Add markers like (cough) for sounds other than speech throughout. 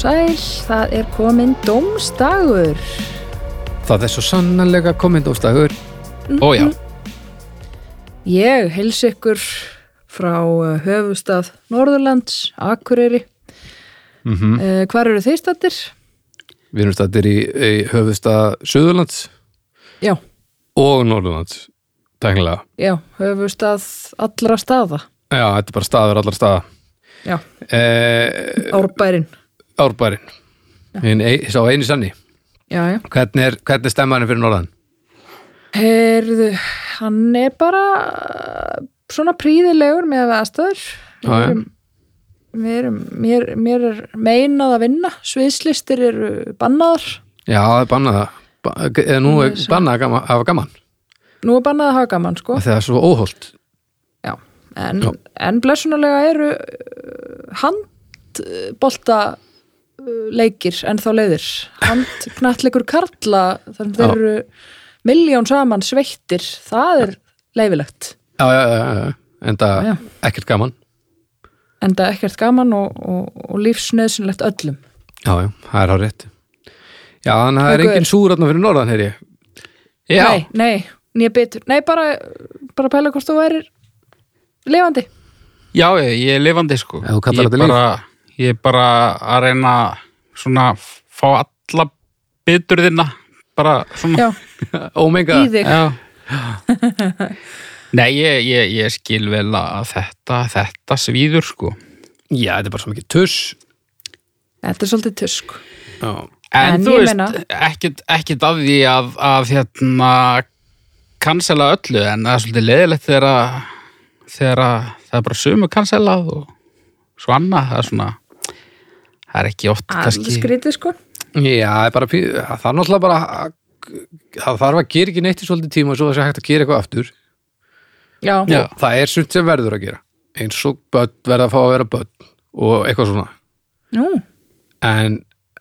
sæl, það er komin dómstagur. Það er svo sannanlega komindóstagur. Ó já, Ég heils ykkur frá uh, höfustað Norðurlands, Akureyri. mm Uh, hvar eru þeir stattir? við erum stættir í, í höfustað Suðurlands Já, og Norðurlands, tæknilega. já, höfustað allra staða. Já, þetta er bara staður allar staða. Já, Eh, árbærin. Árbærin, sá eini sanni. Já, já. Hvernig er, er stemmarinn fyrir Norðan? Herðu, hann er bara uh, svona príðilegur með að aðstöður. Já. Við erum, mér, mér er meinað að vinna, sviðslistir eru bannaðar. Já, það er bannað það. Ba eða nú er bannað að hafa gaman. Nú er bannað að hafa gaman, sko. Það er svo óholt. Já, en, en blessunulega eru uh, handbolta leikir en þá leiðir. Handknallegur (laughs) karla, þannig þeir eru miljón saman sveittir, það er leifilegt. Já, já, já, já. En það ekkert gaman. En það er ekkert gaman og, og, og lífsnöðsynlegt öllum. Já, já, það er á rétt. Já, þannig að það er Haukur. engin súratna fyrir Norðan, heyr ég. Já, Nei, nei, nýja betur. Nei, bara, bara pæla hvort þú værir lifandi. Já, ég, ég er lifandi sko ég bara, Ég er bara að reyna svona f- fá alla biturðina bara svona Já, (laughs) Omega. í þig. Já. (laughs) Nei, ég, ég, ég skil vel að þetta, þetta svíður sko Já, þetta er bara svo mikið tuss. Þetta er svolítið tusk. Já. En, En þú veist, meina- ekkert, ekkert af því að, að hérna cancela öllu en það er svolítið leðilegt þegar að, þegar að það er bara sömu cancelað og svo annað, það er svona það er ekki oft kannski skrítið, sko. Já, bara, það er náttúrulega bara, að- það þarf að gera ekki neitt í svolítið tíma og svo það sé hægt að gera eitthvað aftur. Já, Já. Það er sumt sem verður að gera. Eins og börn verða að fá að vera börn og eitthvað svona. Nú, En,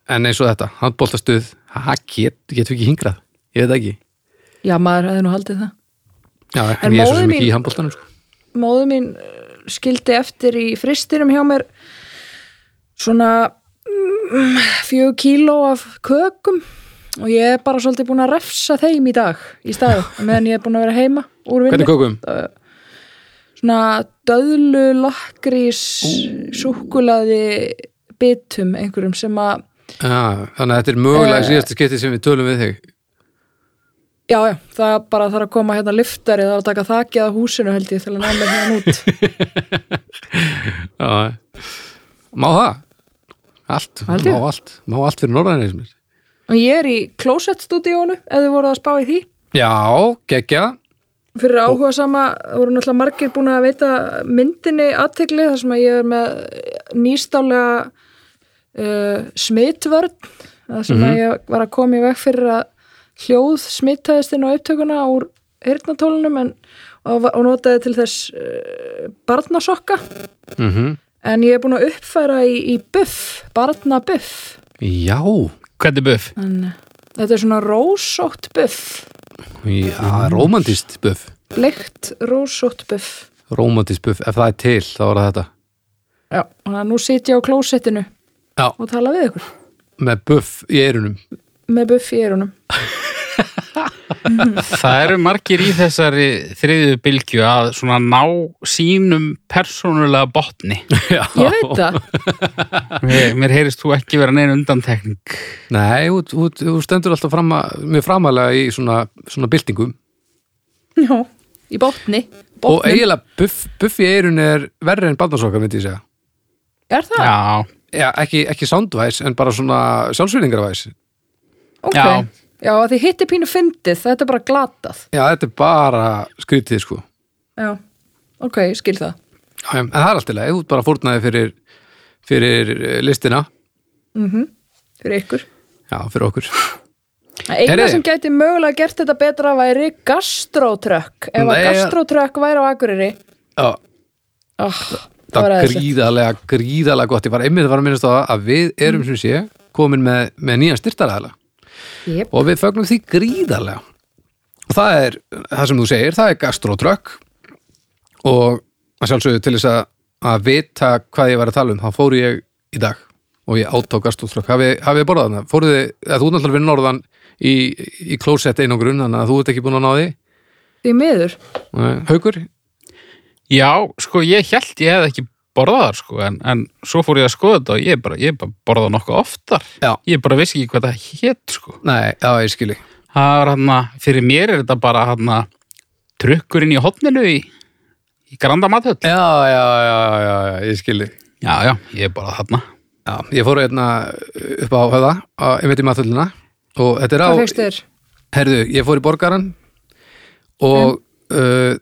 en eins og þetta, handbóltastuð, það get, getur ekki hingrað. Ég veit ekki. já, maður hefði nú haldið það. Já, En ég er svo sem ekki í handbóltanum, sko. móðu mín uh, skildi eftir í fristinum hjá mér svona mm, fjögur kíló af kökum og ég er bara svolítið búin að refsa þeim í dag í staðu, meðan ég er búin að vera heima úr vinnu. Hvernig kókum? Svona döðlu, lakrís, súkkulaði bitum einhverjum sem að Já, þannig að þetta er mögulega Eh. síðasta skipti sem við tölum við þig. Já, já, það bara þarf að koma hérna liftari, það þarf að taka þakið að húsinu held ég til að ná mér hérna út. (laughs) Já, má það? Allt, Held má allt, má allt fyrir norðan eins og ég er í Closet-stúdíónu, ef þið voruð að spá í því. Já, geggja. Fyrir áhuga sama voru náttúrulega margir búin að veita myndinni aðtegli þar sem að ég er með nýstálega uh, smitvörn. Þar sem að ég var að koma í veg fyrir að hljóð smittaðist inn á upptökuna úr heyrnatólunum en, og, notaði til þess uh, barnasokka. Mm en ég er búin að uppfæra í, í buff, barnabuff Já, hvernig buff? en þetta er svona rósótt buff já, romantist buff. bleikt rósótt buff Romantist buff, ef það er til, þá er það þetta. Já, þannig að nú sit ég á klósettinu Já. og tala við ykkur Með buff í eyrunum. með buff í eyrunum. Það eru margir í þessari þriðju bylgju að svona ná sínum persónulega botni Já. Ég veit það. mér, mér heyrist þú ekki vera neina undantekning Nei, þú, þú, þú stendur alltaf framma, mjög framalega í svona, svona byltingum. Já, í botni. Og Botnum. eiginlega buff, buff í eyrun er verri en barnasokkar, myndi ég segja. Er það? Já, Já, ekki, ekki soundvæs, en bara svona sjálfsvýlingarvæs. Ok. Já. Já, að þið hitti pínu fyndið, þetta er bara glatað. Já, þetta er bara skrítið, sko. Já, ok, skil það. Já, en það er alltaf leið, þú ert bara fórnaði fyrir, fyrir eh, listina. Fyrir ykkur. Já, fyrir okkur. Eina sem gæti mögulega gert þetta betra væri gastrotrökk. Ef að Nei, gastrotrökk væri á Akureyri, Já, oh, það var er gríðarlega, gríðarlega gott. Ég var einmitt að fara að minnast á það að við erum sem sé komin með, með nýjan styrtaræðala Jep, og við fögnum því gríðarlega. Og það er, það sem þú segir, það er gastrotrökk og að sjálfsögðu til þess að, að vita hvað ég var að tala um, þá fór ég í dag og ég át á gastótrökk hafið þið borðað hana? Fóruð þið, þú náttúrulega fyrir norðan í, í klósett einangrun þannig að þú ert ekki búin að ná því Því miður. Nei. Haukur? Já, sko, ég held ég hef ekki borðað þar, sko, en, en svo fór ég að skoða þetta og ég bara, ég bara borðað nokkuð oftar. Já. Ég bara vissi ekki hvað það hétt, sko. Nei, já, ég skilji Það er hann fyrir mér er þetta bara hann trukkurinn í hotninu í, í granda mathöll. Já, já, já, já, já, ég skilji Já, já, ég er bara þarna. Já, ég fór hérna upp á höfða á, einmitt í maðullina og þetta er á Hvað fegst þér? Herðu, ég fór í borgaran og uh,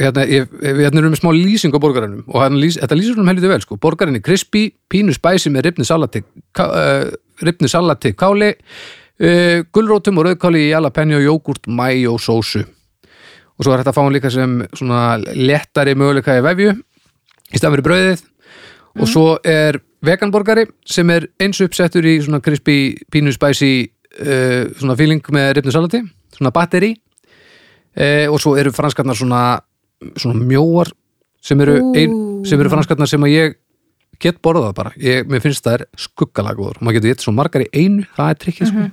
hérna, við hérna erum með smá lýsing á borgaranum og lýs, þetta lýsir hún helviti vel sko. borgarin er crispy, pínu spæsi með ripni salati, uh, ripni salati káli, uh, gulrótum og rauðkáli í jalapeni og jógurt mæjó sósu. Og svo er þetta að fá hann líka sem svona lettari möguleika í vefju í stað fyrir brauðið. Og svo er veganborgari sem er eins uppsettur í svona crispy, pínu spæsi uh, svona feeling með ripnu salati svona batteri. Uh, og svo eru franskarnar svona, svona mjóar sem eru, ein, sem eru franskarnar sem að ég get borðað bara, ég, mér finnst það er skuggalagur, maður getur gett svo margar í einu það er trikkið sko.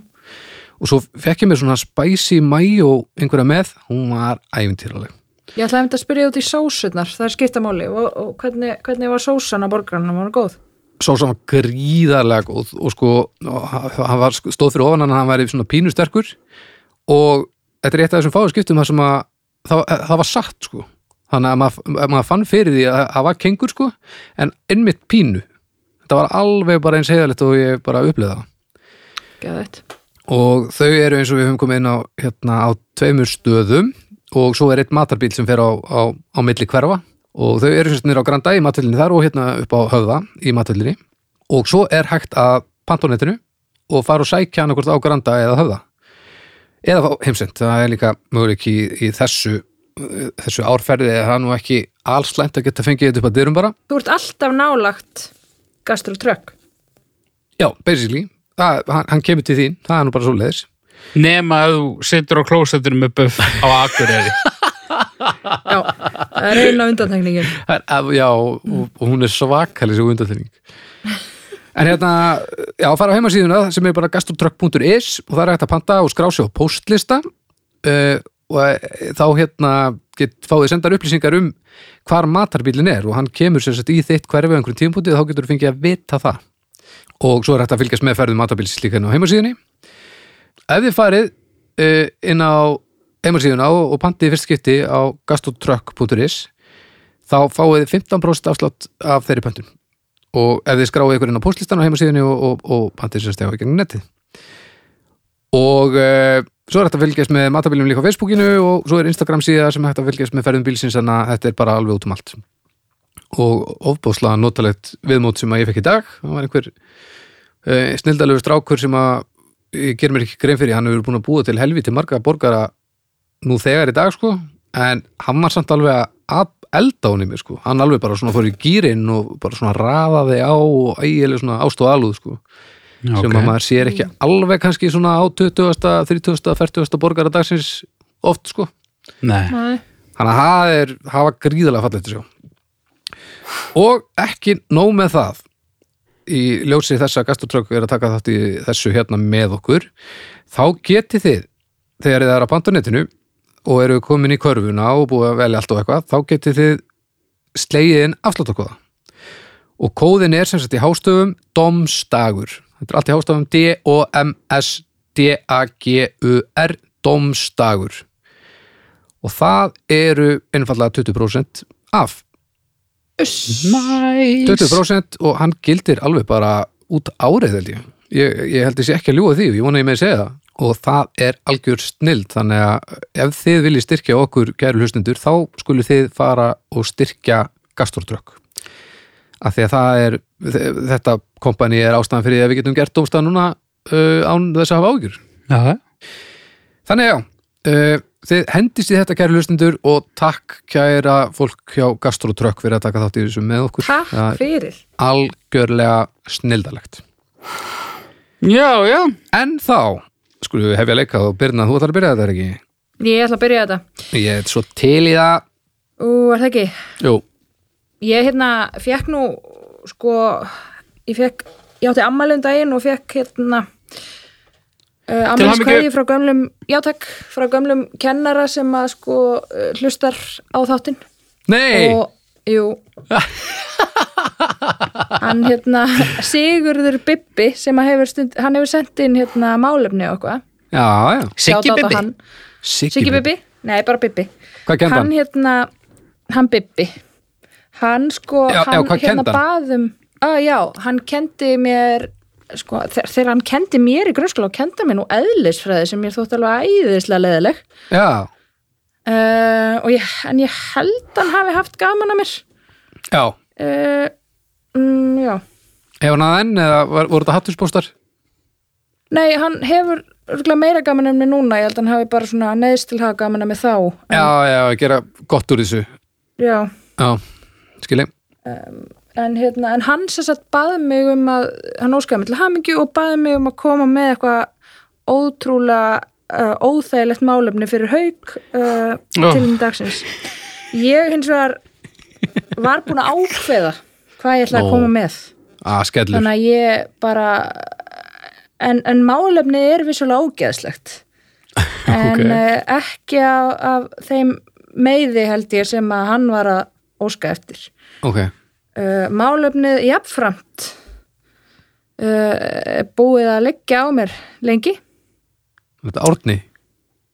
Og svo fekk ég mér svona spicy mæjó einhverja með, hún var æfintýraleg Ég ætlaði að spyrja út í sósurnar, það er skiptamáli og, og hvernig, hvernig var sósan á borgarnum, var hann góð? sósan var gríðarlega góð. Og sko, og hann var stóð fyrir ofan hann, hann var svona pínu sterkur. Og þetta er eitt af þessum fáið skiptum þar sem að það, það var satt sko þannig að maður, að maður fann fyrir því að það var kengur sko, en einmitt pínu. Þetta var alveg bara eins heiðalegt og ég bara upplýða það. Og þau eru eins og við höfum komið inn á hérna á tveimur stöðum. Og svo er eitt matarbíl sem fer á, á, á milli hverfa. Og þau eru semst nýra á Granda í matvölinni þar og hérna upp á höfða í matvölinni og svo er hægt að netinu og fara og sækja hann okkur á Granda eða höfða. Eða heimsend, það er líka möguleik í, í þessu þessu árferði er það nú ekki alls slæmt að geta fengið þetta upp að dyrum bara. Þú ert alltaf nálagt gastrotrökk. já, basically, það, hann, hann kemur til þín það er nú bara svo leiðis Nema að þú situr á klósettinu með buff á akureyri. Já, það er er- að- Já, og, og hún er svakalig svo undanþenning En hérna, já, fara á heimasíðuna sem er bara gastrotrökk.is og það er hægt að panta og skrá sig á postlista uh, og eh, þá hérna get, fáið sendar upplýsingar um hvar matarbílinn er og hann kemur sagt í þitt hverfi á einhverjum tímpúti þá getur þú fengið að vita það. Og svo er hægt að fylgjast með ferðum matarbíls líka inn á heimasíðunni. Ef þið farið uh, inn á heimasíðuna og, og pantið fyrst skipti á gastrotrökk.is þá fáið þið 15% afslátt af þeirri pöntun. Og ef þið skráið ykkur inn á postlistan á heimasíðunni og, og, og stefa í gegnum netið og uh, svo er hægt að fylgjast með matabílum líka á Facebookinu og svo er Instagram síða sem að fylgjast með ferðum bílsins að þetta er bara alveg út um allt. Og ofbóðslega notalegt viðmót sem að ég fekk í dag. Það var einhver uh, snildalögur strákur sem að ég ger mér ekki grein fyrir, hann hefur búin að búa til helviti marga borgara nú þegar í dag sko, en hann var samt alveg að elda mér sko. Hann alveg bara svona fór í gýrin og bara svona raðaði á og ægileg svona ást og alúð sko, sem að maður sér ekki alveg kannski svona á 20. 30. 40. borgara dagsins oft sko, Nei. Þannig að það er hafa gríðalega fallegt að sjá og ekki nóg með það í ljósi þess að gastrotrökk er að taka þátt í þessu hérna með okkur þá getið þið þegar þið er á pantanetinu og eru komin í körfuna og búið að velja allt og eitthvað þá getið þið slegið inn afsláttakóða og kóðin er sem sagt í hástöfum domstagur þetta er allt í hástöfum D-O-M-S-D-A-G-U-R domstagur og það eru einfallega 20% af. Næs. 20% og hann gildir alveg bara út árið held ég. Ég, ég held þessi ekki að ljúga því og ég vona ég með að segja það og það er algjör snild þannig að ef þið viljið styrkja okkur gæru hlustundur þá skulu þið fara og styrkja gastrotrökk af því að það er þetta kompani er ástæðan fyrir því að við getum gert dómstað núna uh, án þess að hafa ágjur Já, þannig já uh, þið hendist í þetta kæru hlustundur og takk kæra fólk hjá gastrotrökk fyrir að taka þátt í þessu með okkur Takk fyrir. algjörlega snildalegt já, já. En þá, skulum við hefja leikað og Birna, þú ætlar að byrja þetta er ekki? Ég ætla að byrja þetta. Ég er svo til í það Ú, er það ekki? Jú, Ég hérna fekk nú sko ég fekk, ég átti ammælum daginn og fekk hérna uh, hamingju. ammælskvæði frá gömlum já takk, frá gömlum kennara sem að sko uh, hlustar á þáttinn. Nei, og jú. (laughs) Hann hérna Sigurður Bibbi sem að hefur stund, hann hefur sendt inn hérna málefni og eitthvað. Já, já. Siggi Bibbi. Siggi Bibbi? Nei, bara Bibbi. Hvað kenndi hann hann? hérna, hann Bibbi hann sko, Já, já, hann hvað hérna baðum að já, hann kendi mér sko, þegar, hann kendi mér í grunnskóla og kendi mér nú eðlisfræði sem ég þótt alveg æðislega leðileg Já, uh, og ég, en ég held hann hafi haft gaman að mér. Já. Uh, mm, já. Hefur hann að enn eða var, voru þetta hattuspóstar? Nei, hann hefur meira gaman en mér núna, ég held að hann hafi bara svona neðst til að hafa gaman en mér þá. En, Já, já, að gera gott úr þessu. Já, Já, skilji en, hérna, en hann sagt baði mig um að hann óskaði mig til hamingju og baði mig um að koma með eitthvað ótrúlega uh, óþægilegt málefni fyrir haug uh, Já. til um dagsins ég hins vegar var búin að ákveða hvað ég ætlaði Ó. að koma með skellur þannig að ég bara en, en málefni er vissulega ógeðslegt (laughs) en Ok. okay. ekki af, af þeim meiði held ég sem að hann var að óska eftir. Ok, uh, málefnið jafnframt uh, búið að leggja á mér lengi. Þetta árni.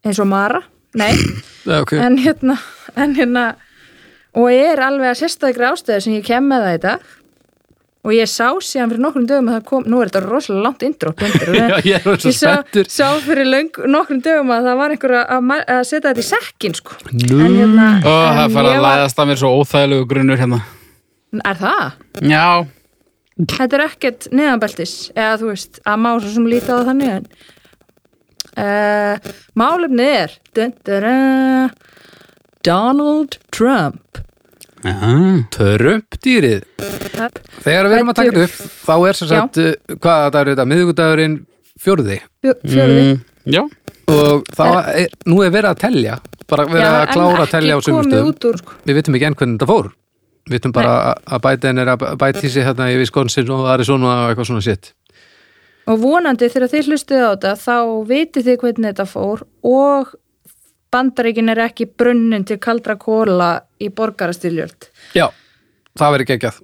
Eins og Mara, nei. (laughs) Já, ok. En hérna, en hérna og er alveg að sérstakri ástæðu sem ég kem með það í dag og ég sá síðan fyrir nokkrum dögum að það kom, nú er þetta rosalega langt (laughs) Já, ég er svo ég sá, sá fyrir löng, nokkrum dögum að það var einhver að, að setja þetta í sekkin sko. En hérna Ó, það en fara ég að læðast að mér svo óþægilegu grunnur hérna. Er það? Já, Þetta er ekkert neðanbeltis eða þú veist, að má svo sem líta á það þannig en uh, málefnið er dun, dun, dun, Donald Trump já. Trömpdýrið Þegar við erum að taka þetta upp þá er sem sagt, uh, hvað dagur er þetta, miðvikudagurinn fjórði. Fjó- fjórði. Mm, Já, og það er, nú er verið að telja bara verið Já, að klára að telja á en ekki sumum komið stöðum. út úr sko. við vitum ekki enn hvernig þetta fór. Við vitum bara að- að bæta er að bæta í sig hérna í Wisconsin og Arizona og eitthvað svona sitt og vonandi þegar þið hlustið á þetta þá vitið þið hvernig þetta fór og bandaríkin er ekki brunnin til kaldra kóla í borgarastyrjöld. Já, það verið geggjað.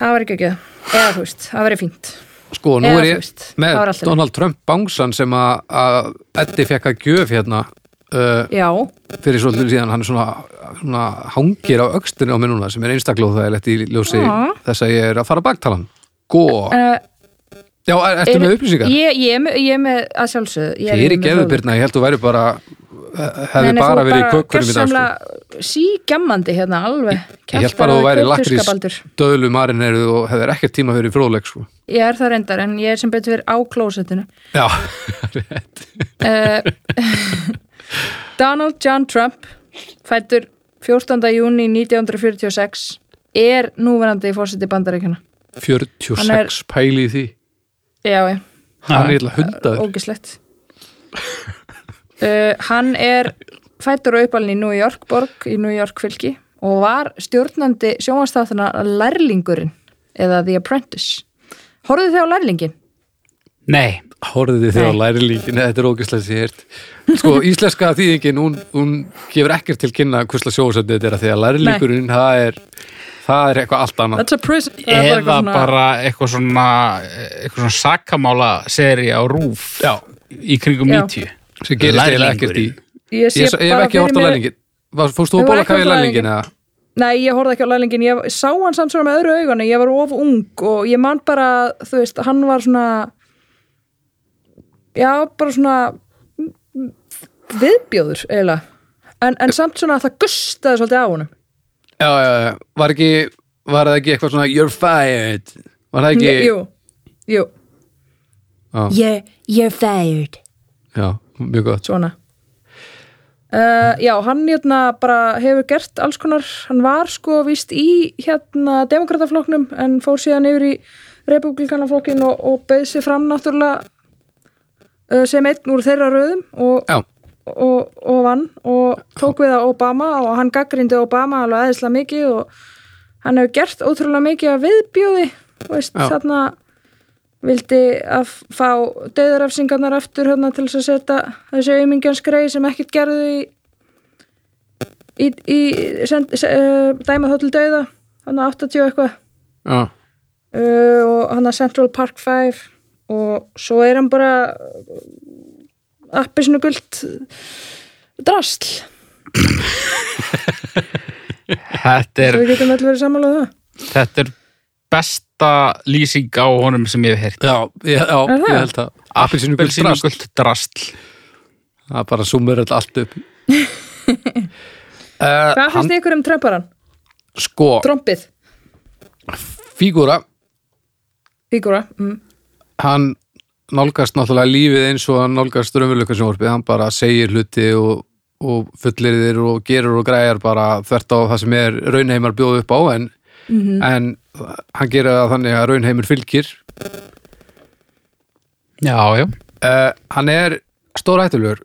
Það ekki ekki eða þú veist, það verið fínt. Sko, nú Eða er ég veist, með. Donald Trump bangsan sem að, að Eddi fekk að gjöf hérna uh, fyrir svolítið síðan. Hann er svona, svona hangir á öxtunni á mér núna sem er er lett í ljósi Já. þess að ég er að fara baktalan. Gó, uh, já, er, ertu með upplýsingar? ég, ég, er með- ég er með að sjálfsögðu ég er er í með geðubyrna, ég held þú væri bara hefði Nei, nei, bara verið í kökkurum í dag sko. sígjammandi hérna alveg Ég held bara að þú væri lakrís döðlu marineruð og hefðir ekkert tíma fyrir fróðleik sko. Ég er það reyndar en ég er sem betur verið á klósettinu Já, (laughs) uh, (laughs) Donald John Trump fættur 14. júni 1946 er núverandi fórseti bandaríkjana 46 Hann er- pæli í því Já, já, Hann er eitthvað hundaður. Ógislegt uh, Hann er fættur og uppalinn í New York borg í New York fylki og var stjórnandi sjónvastáttina Lærlingurinn eða The Apprentice. Horfðu þið á Lærlingin? nei. Horfðu þið á Nei. lærilíkin, þetta er ógæslega sér Sko, (laughs) íslenska þýðingin hún, hún gefur ekkert til kynna hvusla sjóðsætti þetta er að því að lærilíkurinn það er, það er eitthvað allt annað er Eða eitthvað svona- bara eitthvað svona eitthvað svona sakamála seri á rúf Já. í kringum Já. 90 sem gerist eiginlega ekkert í Ég, sé Ég, ég hef bara ekki hort á Var- Fórst þú að bóla hvað lærlingin lærlingin? eða? Nei, ég horfði ekki á lærlingin, ég sá hann samt svona með öðru auganu, ég var of ung og ég man bara, þú veist, hann var svona já, bara svona viðbjóður, eiginlega en, en samt svona að það gustaði svolítið á honum Já, já, já, var ekki var það ekki eitthvað svona you're fired? Var það ekki Jú, jú, yeah, you're fired. Já, mjög gott. Svona. Uh, já, hann hérna bara hefur gert alls konar, hann var sko víst í hérna demokrataflokknum en fór síðan yfir í republikanaflokkin og, og bauð sér fram náttúrulega uh, sem einn úr þeirra röðum og, Já, og, og vann og tók við að Obama og hann gaggrindi Obama alveg aðeinslega mikið og hann hefur gert ótrúlega mikið að viðbjóði veist, þarna vildi að fá döðarafsingarnar aftur hérna til þess að setja þessi aumingjans greið sem ekkert gerðu í í, í send, se, uh, dæma þá til döða hann 80 og eitthvað. Já, uh, og hann að Central Park 5 og svo er hann bara appisinu guld drastl Þetta er, við getum öll verið sammála um það þetta er besta lýsing á honum sem ég hef heyrt. já, já, já ég held að appelsinu gult drast Appelsínugult drastl. það bara sumur allt upp uh, (laughs) Hvað finnst ykkur um trömparan? Sko, Trompið, fígúra fígúra mm. hann nálgast náttúrulega lífið eins og hann nálgast raunveruleika sjónvarpið, hann bara segir hluti og, og fullir þér og gerur og græjar bara þvert á það sem er raunheimar bjóð upp á en, en hann gerir það þannig að raunheimur fylgir. Já, já. uh, hann er stór hættulegur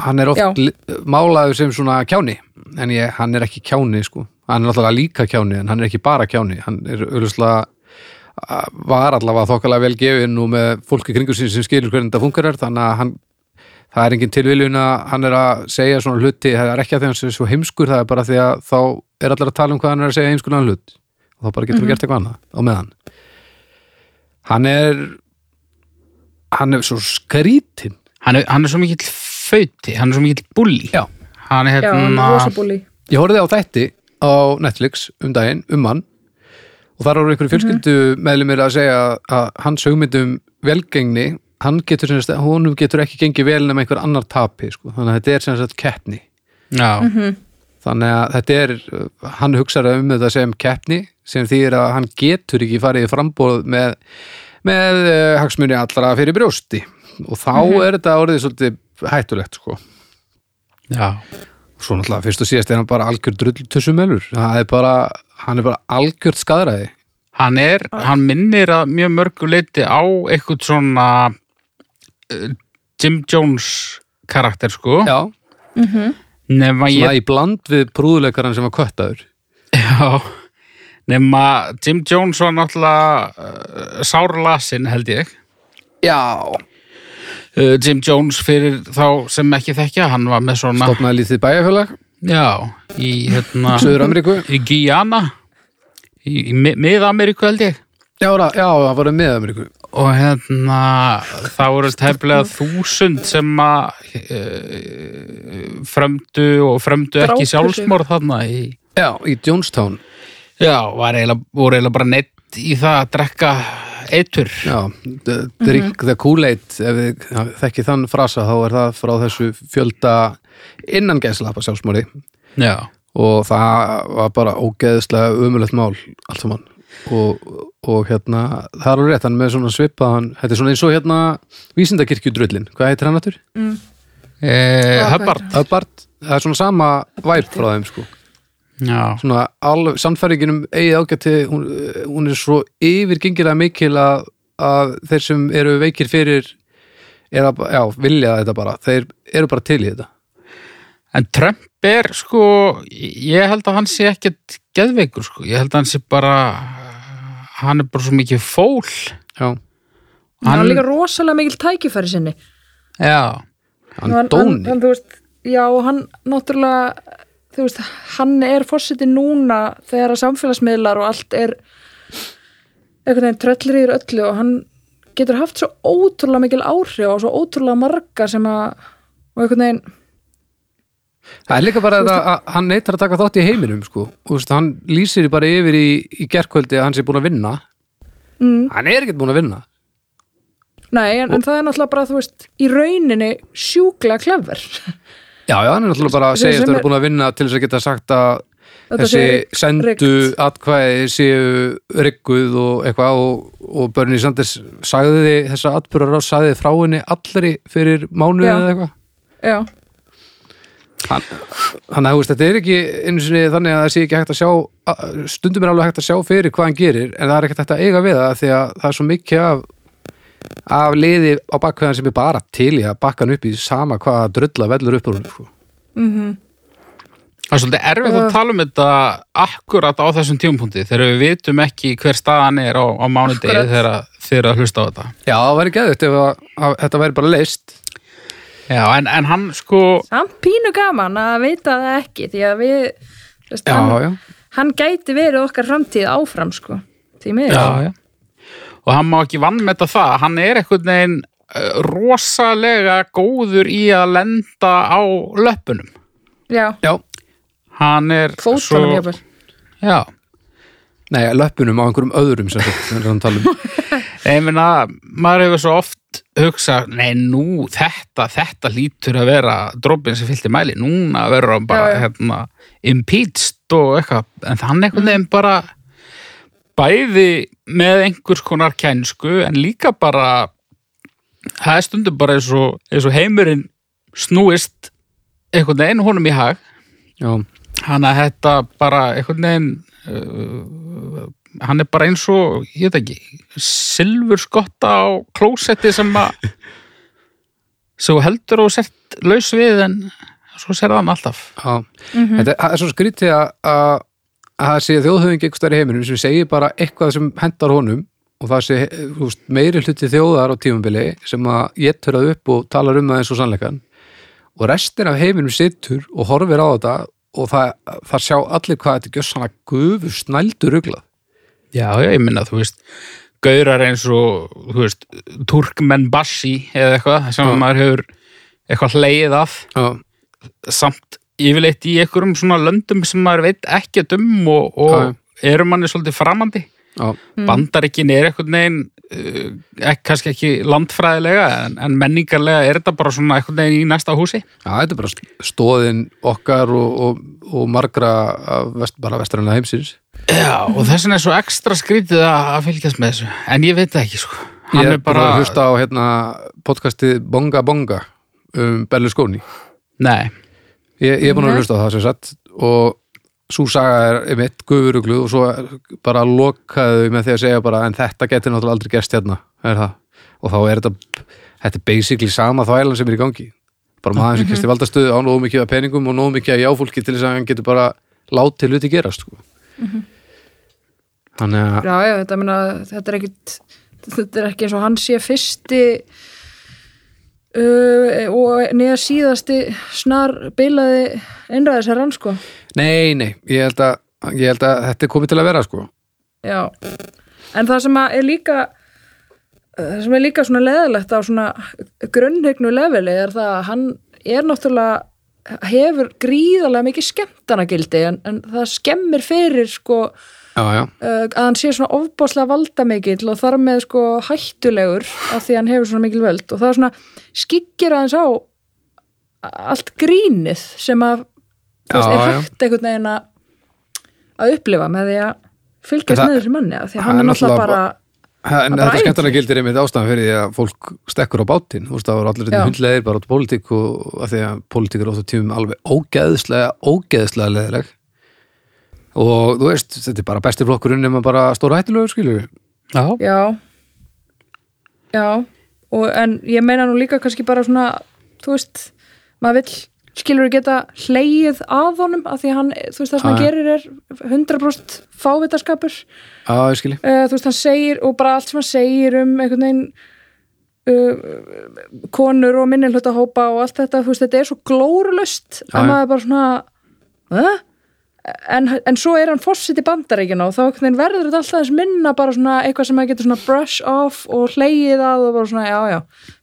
hann er oft málaður sem svona kjáni en ég, hann er ekki kjáni sko. Hann er náttúrulega líka kjáni en hann er ekki bara kjáni. Hann er auðvitað var allavega þokkalega vel gefin og með fólki kringu sín sem skilur hvernig þetta funkar þannig að hann það er engin tilviljun að hann er að segja svona hluti, það er ekki að því að hann sé svo heimskur það er bara því að þá er allir að tala um hvað hann er að segja heimskulega hlut. Og þá bara getur við gert eitthvað annað á meðan. Hann er hann er svo skrítin Hann er, hann er svo mikill fauti, hann er svo mikill bulli. Já. Hann er hérna... ég horfði á þætti á Netflix um daginn, um hann og þar voru einhverju fjölskyldu meðlumir að segja að hans hugmyndum velgengni, hann getur sem sagt, honum getur ekki gengið vel nema einhver annar tapi, sko, þannig að þetta er sem sagt keppni, Já, þannig að þetta er hann hugsaði um þetta sem keppni sem þýðir að hann getur ekki farið í frambóð með, með uh, hagsmunni allra fyrir brjósti. Og þá er þetta orðið svolítið hættulegt, sko. Já. svo náttúrulega fyrst og síðast er hann bara algjör drulltussumelur. Það er bara, hann er bara algjört skadræði Hann er, hann minnir að mjög mörgu leiti á eitthvað svona uh, Jim Jones karakter, sko. já, Nefna ég svona í bland við prúðuleikaran sem var köttaður. Já, nema Jim Jones var náttúrulega uh, sárlasin held ég. já, Uh, Jim Jones fyrir þá sem ekki þekkja, hann var með svona, stopnaði lítið bæjarfélag já, í hérna, Suður Ameríku, í Guyana, í, í Mi- Mið-Ameríku held ég. já, ra- já, það var með Ameríku Og hérna, það voru tæplega þúsund sem að uh, frömdu og frömdu ekki sjálfsmorð þarna í, já, í Jonestown. Já, var eiginlega, voru eiginlega bara neitt í það að drekka eitur. já, drink the Kool-Aid ef þið þekki þann frasa þá er það frá þessu fjölda innan gæslappa sjálfsmóri Já. og það var bara ógeðslega umulegt mál allt saman. Og, og hérna, það er alveg rétt hann er með svona svipaðan, þetta er svona eins og hérna vísindakirkjudrullin, hvað heitir hann aftur? Eh, hvað Hubbard. Hubbard, það er svona sama væp frá þeim sko, Já. svona alveg samfæringinum eigið ágætti, hún, hún er svo yfirgengilega mikil að, að þeir sem eru veikir fyrir eða, já, vilja þetta bara. Þeir eru bara til í þetta En Trump er sko, ég held að hann sé ekkert geðveikur sko, ég held að hann sé bara, hann er bara svo mikið fól. já, hann er líka rosalega mikil tækifæri sinni. Já, hann hann, dóni. hann, þú veist, já, hann náttúrulega þú veist, hann er fórseti núna þegar að samfélagsmiðlar og allt er einhvern veginn tröllir yfir öllu og hann getur haft svo ótrúlega mikil áhrif og svo ótrúlega marga sem að og einhvern veginn Það er líka bara þetta að hann neitar að taka þátt í heiminum sko. Veist, hann lýsir bara yfir í, í gerkvöldi að hann sé búin að vinna. Mm, hann er ekkert búin að vinna. Nei, en, en það er náttúrulega bara, þú veist, í rauninni sjúklega klefver Já, já, hann er náttúrulega bara að segja að það er búin að vinna til þess að geta sagt að Þetta þessi sendu atkvæði séu rigguð og eitthvað og, og Bernie Sanders sagði þessa atbyrðar á sagði frá henni allri fyrir mánuði Já. eða eitthvað. Já, hann, hann að, þetta er ekki einu sinni þannig að það sé ekki hægt að sjá að- stundum er alveg hægt að sjá fyrir hvað hann gerir en það er ekkert hægt að eiga við það því að það er svo mikið af af liði á bakkvæðan sem er bara til í að bakka hann upp í sama hvaða drulla vellur upp úr hún sko. Það er svolítið erfitt að tala um þetta akkurat á þessum tímapunkti þegar við vitum ekki hver staðan er á, á mánudegi þegar þið eru að hlusta á þetta. Já, það væri að, að þetta væri bara leist Já, en, en hann sko, samt pínu gaman að veita það ekki því að við veist, Já, hann, já, hann gæti verið okkar framtíð áfram sko því miður já, já. Og hann má ekki vannmeta það, hann er einhvern veginn uh, rosalega góður í að lenda á löppunum. já, já. Hann er fótunum jafnvel Já, Nei, löppunum á einhverjum öðrum sem sagt, sem við erum að tala um. (laughs) Ég meina, maður hefur svo oft hugsað, nei nú, þetta, þetta lítur að vera droppin sem fylgti mæli, núna verður hann bara Já, já. hérna, impeached og eitthvað, en hann einhvern veginn bara bæði með einhvers konar kænsku en líka bara það er stundum bara eins og, eins og heimurinn snúist einhvern veginn honum í hag. Já, hann að þetta bara einhvern veginn uh, hann er bara eins og ég veit ekki, silfur skotta á klósetti sem að (laughs) svo heldur og sett laus við en svo ser hann alltaf. Já. Þetta það er svo skrítið að að að það sé þjóðhöfing einhver stær í heiminum sem segir bara eitthvað sem hendar honum og það sé þú veist, meiri hluti þjóðar á tímabili sem að getur það upp og talar um það eins og sannleikan og restin af heiminum sittur og horfir á þetta og það, það sjá allir hvað þetta gjör svona gufu snældu ruglað. Já, já, ég minna, þú veist gaurar eins og, þú veist Turkmen Bashi eða eitthvað sem Já. maður hefur eitthvað hleið af. Já, samt yfirleitt í einhverjum svona löndum sem maður veit ekkert um og, og eru manni svolítið framandi. Já, Bandaríkin er uh, ekki, kannski ekki landfræðilega en, en menningarlega er þetta bara svona einhvern veginn í næsta húsi? Já, þetta er bara stóðin okkar og, og, og margra af vest, bara vestræna heimsins. Já, og þess vegna er svo ekstra skrítið að að fylgjast með þessu. En ég veit það ekki sko. Hann Ég er bara, að hlusta á hérna, podcastið Bonga Bonga um Berlusconi. Nei, Ég, ég er búin að hlusta á það sem sagt og svo saga er einmitt guðuruglu og svo bara lokaðu með því að segja bara en þetta getur náttúrulega aldrei gerst hérna og þá er þetta þetta er basically sama þvælan sem er í gangi. Bara maður sem kæsti valdastöðu á nógu mikið af peningum og nógu mikið af jáfólki til þess að hann getur bara látið hluti gerast sko. þannig að já, já, þetta, meina, þetta er ekkit þetta er ekki eins og hann sé fyrsti uh, og neða síðasti snar bilaði einræðisherran sko nei, nei, ég held að, ég held að þetta er komið til að vera sko. Já, en það sem að er líka það sem er líka svona leðilegt á svona grunnhyggnu leveli er það að hann er náttúrulega hefur gríðarlega mikið skemmtanagildi en, en það skemmir fyrir sko já, já, uh, að hann sé svona ofbáslega valdamikill og þar með sko hættulegur af því hann hefur svona mikil völd. Og það er svona skikkir aðeins á allt grínið sem að Já, er hægt einhvern veginn að upplifa með því að fylgjast það- með þessu manni því að það hann er er náttúrulega bara En þetta skemmtilega ævintýri. gildir einmitt ástæðan fyrir því að fólk stekkur á bátinn, þú veist, það voru allir Já. þetta hundleðir bara út pólitík og að því að pólitík er oft á tímum alveg ógeðslega, ógeðslega leðileg og þú veist, þetta er bara besti flokkurinn nema bara stóra hættulegur, skilur já, já. Já. Og, en ég meina nú líka kannski bara svona þú veist, maður vill skilur geta hleyið að honum af því að hann, þú veist það sem hann gerir er 100% fávitaskapur. Já, ég skilji. uh, þú veist hann segir og bara allt sem hann segir um einhvern veginn uh, konur og minnilhluta hópa og allt þetta, þú veist þetta er svo glórulust Já, að maður er bara svona uh? En, en svo er hann fórsett í bandaríkina og þá verður þetta alltaf þess minna bara svona eitthvað sem maður getur svona brush off og hleyið að og bara svona já já,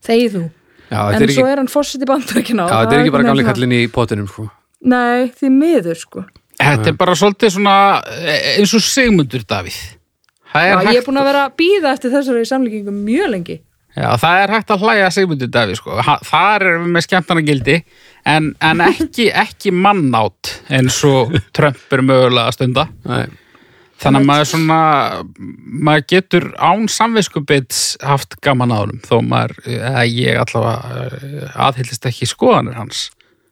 þegið þú. Já, en þetta er ekki, svo er hann fórsett í bandaríkina já, þetta er ekki bara gamli kallin í potinum, sko. Nei, því miður sko. Þetta er bara svolítið svona eh, eins og Sigmundur Davíð. Já, er, ég er hægt, búin að vera að býða eftir þessari samlíkingu mjög lengi. Já, það er hægt að hlæja að Sigmundur Davíð sko. Þar erum við með skemmtana gildi en, en ekki, ekki mannátt eins og Trump er mögulega að stunda Nei, Þannig að maður svona, maður getur án samviskubits haft gaman á honum þó maður, eða ég allavega eh, aðhyllist ekki skoðanir hans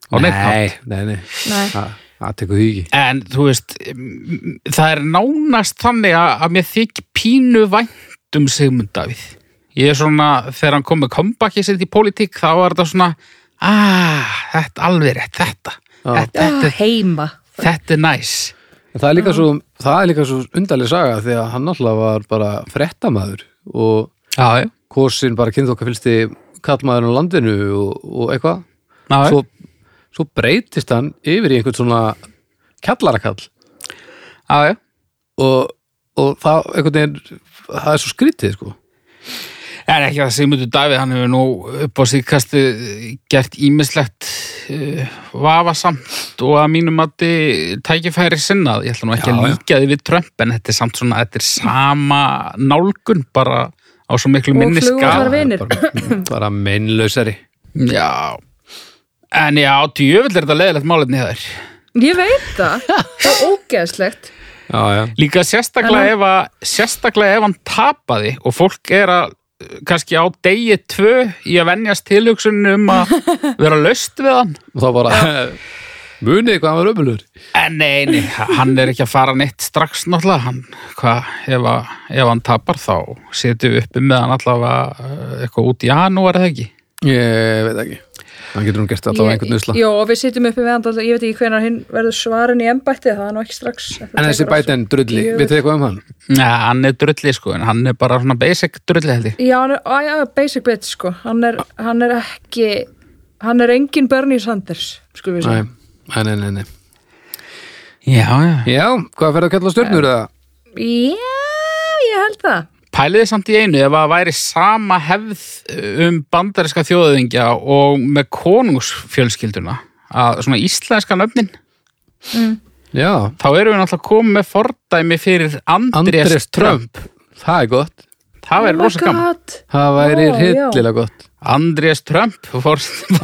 á neitt hátt. nei, nei, nei. Nei. Það, það tekur því ekki. En þú veist, það er nánast þannig að, að mér þykir pínu vænt um Sigmund Davíð. Ég er svona, þegar hann kom með comebackið sitt í pólitík, þá var þetta svona, ah, þetta alveg rétt, þetta. Já. Þetta, þetta, heima. þetta er næs. En það er líka svo, það er líka svo undarleg saga því að hann alltaf var bara frettamæður og já, kosin bara kynnt okkar fylgsti kallmaður á landinu og, og eitthvað. Svo, svo breytist hann yfir í einhvern svona kjallarakall já, já. og, og það veginn það er svo skrítið sko En ekki að Sigmundur Davíð, hann hefur nú upp á síðkastu gert ímislegt uh, vafasamt og að mínum að tækifæri sinnað. Ég ætla nú ekki Já, að líka því við Trump, en þetta er samt svona, þetta er sama nálgun bara á svo miklu Og minni flugvallar skala. vinir. bara, bara meinlausari Já, en já, djöfull er þetta leðilegt málefni þær. Ég veit það, það er ógeðslegt já, já. Líka sérstaklega ef að, sérstaklega ef hann tapaði og fólk er að kannski á degi tvö í að venjast tilhugsunum um að (laughs) vera löst við hann. Og þá bara (laughs) munið hvað hann var ömulur En nei, nei, hann er ekki að fara neitt strax náttúrulega, hann, hvað, ef, að, ef hann tapar þá setjum við uppi með hann allavega uh, eitthvað út í janúar eða ekki. ég veit ekki hann getur nú gert alltaf einhvern usla Jó, og við sitjum uppi við hann ég veit ekki hvenær hinn verður svarin í embætti, það er nú ekki strax en þessi bætinn drulli, Ég- vitið þið eitthvað um hann? Nei, hann er drulli sko, en hann er bara svona basic drulli held ég. Já, hann er, á, já, basic bit, sko hann er, hann er ekki hann er engin Bernie Sanders skulum við segja nei, nei, nei, nei. Já, já. Já, hvað fer að kalla stjörnur eða? Já, ég held það Pæliði samt í einu ef að væri sama hefð um bandariska þjóðöðingja og með konungsfjölskylduna að svona íslenska nöfnin? Já, þá erum við náttúrulega komið með fordæmi fyrir Andrés, Andrés Trump. Trump. Það er gott, Það væri Oh rosa gaman. Það væri já. hildilega gott. Andrés Trump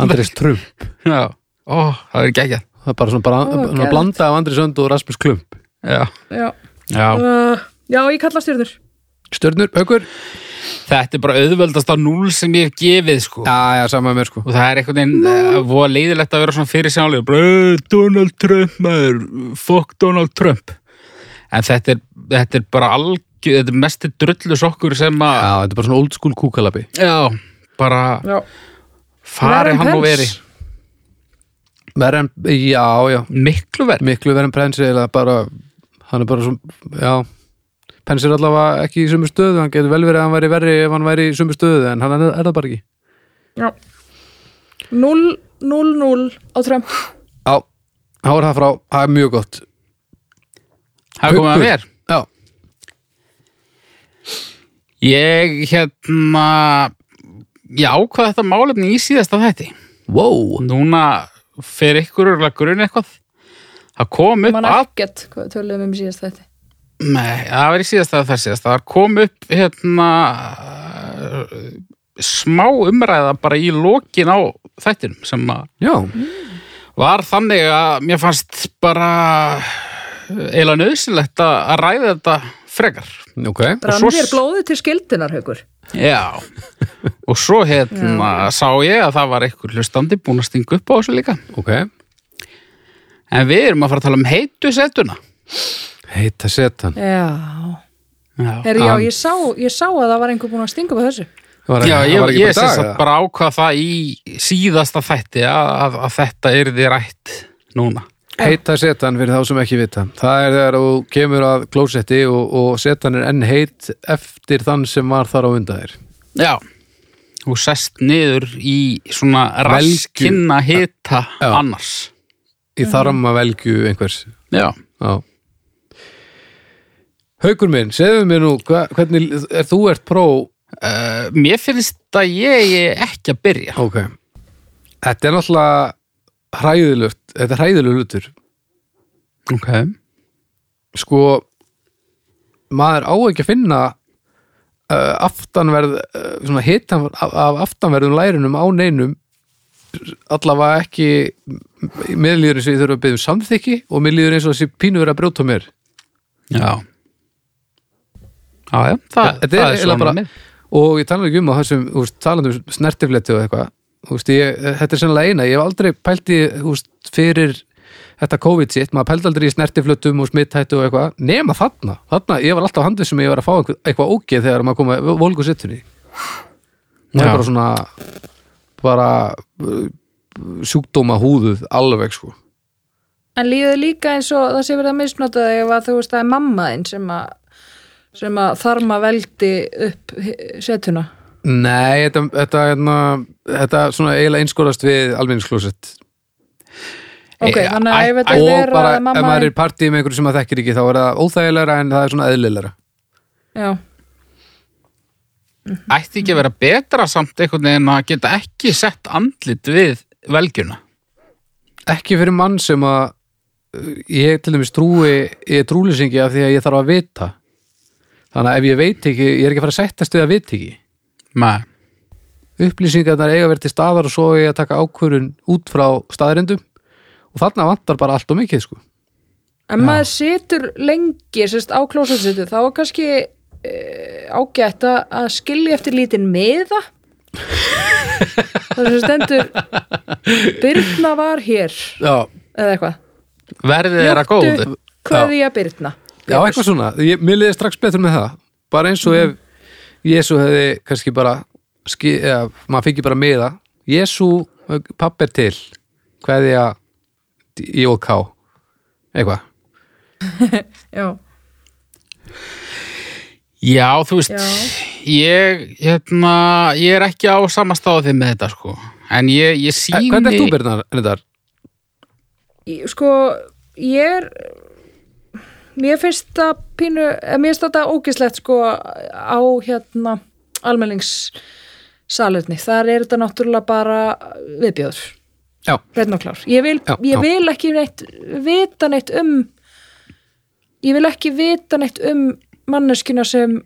Andrés Trump. Já, ó, það er geggjað. Það er bara svona, bara, Ó, svona blanda af Andrés Önd og Rasmus Klump. Já, Já, já. uh, já ég kalla stjörnur Stjörnur, aukur? Þetta er bara auðveldast á núl sem ég hef gefið sko. Já, já, sama með mér sko. Og það er einhvern veginn uh, voða leiðilegt að vera svona fyrir sjálfur bara, "Eh, Donald Trump maður, fuck Donald Trump. En þetta er, þetta er bara algjör, þetta er mesti drullu sokkur sem Já, að þetta er bara svona old school kúkalabi já, bara Já, fari Verri en hann og Pence. veri. Verð en, já, já. Miklu verð Miklu verð en Prensi eða bara Hann er bara svona, já Prensi er allavega ekki í sumu stöðu Hann getur vel verið að hann væri verri ef hann væri í sumu stöðu En hann er, er það bara ekki. Já. 0, 0, 0 á Trump. Já, þá er það frá, það er mjög gott. Það er komið að mér. Já, ég hérna ég ákvað þetta málefni í síðasta þætti. Wow. Núna fer ykkur örgulega grunn eitthvað. Það kom upp Man að ekkert, hvað töluðum um síðast þetta Nei, það var í síðasta þar síðast það kom upp hérna smá umræða bara í lokin á þættinum sem að Já, var þannig að mér fannst bara eiginlega nöðsynlegt að ræða þetta frekar. Ok. Brann svo- blóðið til skildinar, haukur? Já, og svo hérna sá ég að það var einhver hlustandi búin að stinga upp á þessu líka. Ok, en við erum að fara að tala um heitu setuna heita setan Já, Já, Heri, já ég, sá, ég sá að það var einhver búin að stinga upp á þessu var, Já, ég, ég dag, sagt eða? bara ákvað það í síðasta þætti að, að, að þetta yrði rætt núna. Heita setan fyrir þá sem ekki vita Það er þegar þú kemur að klósetti og, og setan er enn heit eftir þann sem var þar á undan þér Já. Og sest niður í svona raskinna hita Já. annars. í þarma velgju einhvers Já. Já Haukur minn, segðu mér nú hva, hvernig er þú ert pró Uh, mér finnst að ég er ekki að byrja. Ok Þetta er náttúrulega hræðilegt, þetta er hræðileg hlutur Ok. sko maður á ekki að finna uh, aftanverð uh, svona hitan af, af aftanverðum lærinum á neinum allavega ekki mér líður eins og ég þurfa að byggja um samþykki og mér líður eins og þessi pínu verið að brjóta mér Já. Já, já, það, er það er svona bara- og ég tala ekki um á þessum úst, talandi um snertifletti og eitthvað þetta er sennilega eina, ég hef aldrei pælt í úst, fyrir þetta COVID sitt, maður pælt aldrei í snertiflöttum og smittættu og eitthvað, nema þarna. Þarna, ég var alltaf handið sem ég var að fá eitthvað, ógeð þegar maður kom að volgu sittunni það er bara svona bara uh, sjúkdóma húðuð alveg sko. En líður líka eins og það sé verið að misnota þig ef að þú veist það er mammaðinn sem að sem að þarma veldi upp setuna. Nei, þetta, þetta, þetta, þetta svona eiginlega einskórast við almenningsklósett. Ok, Eh, þannig að ef þetta og er bara að ef maður er í partí með einhverju sem maður þekkir ekki þá er það óþægilegra en það er svona eðlilegra. Já, Ætti ekki að vera betra samt einhvern veginn að geta ekki sett andlit við velgjuna. ekki fyrir mann sem að uh, ég til dæmis trúi ég er trúlýsingi af því að ég þarf að vita þannig að ef ég veit ekki ég er ekki að fara að settast við að vita ekki. Nei. upplýsingarnar eiga að vera til staðar og svo er ég að taka ákvörun út frá staðrindum og þarna vantar bara allt og mikið sko. En maður situr lengi sérst á klósetsitu þá er kannski e, ágætt að að skilja eftir lítinn miða. Það sem stendur Byrna var hér. Já, eða eitthvað. Verðið er að góðu. Kveðja Byrna Já, eitthvað svona, ég, mér liði strax betur með það. Bara eins og ef Jésu hefði kannski bara ski, eða, maður fengi bara miða. Jésu, papp er til. Hverði að í og ká eitthvað. (laughs) Já, Já, þú veist, Já. ég, hérna, ég er ekki á sama stáði með þetta, sko. En ég, ég Eh, síni... Hvernig er þú? Ég- sko ég er mér finnst það pínu eh, mér finnst þetta ógislegt sko á hérna almenningssalerni, þar er þetta náttúrulega bara viðbjöður Já, hreinn og klár, ég vil, Já, ég já. vil ekki neitt vita neitt um ég vil ekki vita neitt um manneskina sem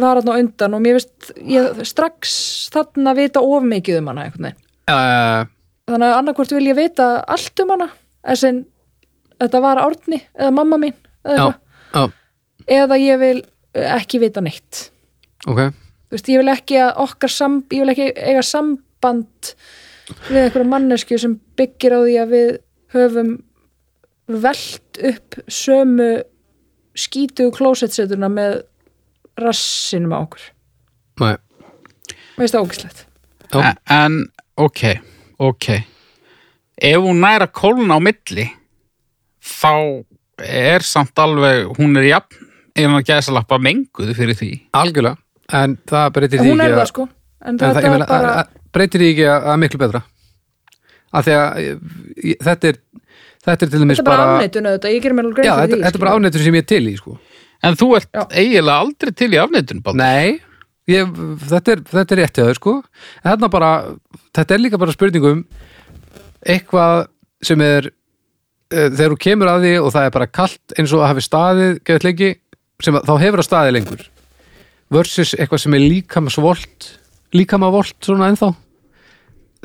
var hann á undan og mér finnst ég strax þarna vita of mikið um hana einhvern veginn. Uh, þannig að annarkvort vil ég vita allt um hana en sem þetta var Árni eða mamma mín eða, já, já, eða ég vil ekki vita neitt. Ok. Þú veist, ég vil ekki að okkar sam, ég vil ekki eiga samband við einhverja mannesku sem byggir á því að við höfum velt upp sömu skítugu klósetsetuna með rassinum á okkur. Nei, veist það ógislegt já, En, ok, ok. Ef hún næra kólna á milli, þá er samt alveg, hún er jafn, ef hann gæsa lappa menguð fyrir því. algjörlega en það breytir því hún er ekki það að- sko en en þetta það, meina, bara að- að- breytir því ekki að, að miklu betra af því að ég, þetta er þetta er til dæmis þetta er bara bara auðvitað, ég gerir mér alveg grein já, fyrir þetta, því þetta er bara skilur. ánættur sem ég er til í sko. En þú ert Já. eiginlega aldrei til í Baldur. nei, ég, þetta, er, þetta er rétt hjá þau sko. en bara, þetta er líka bara spurningum eitthvað sem er þegar þú kemur að því og það er bara kalt eins og að hafi staðið geðt lengi, sem að, þá hefur það staðið lengur. Versus eitthvað sem er líkama svolt líkama volt svona ennþá.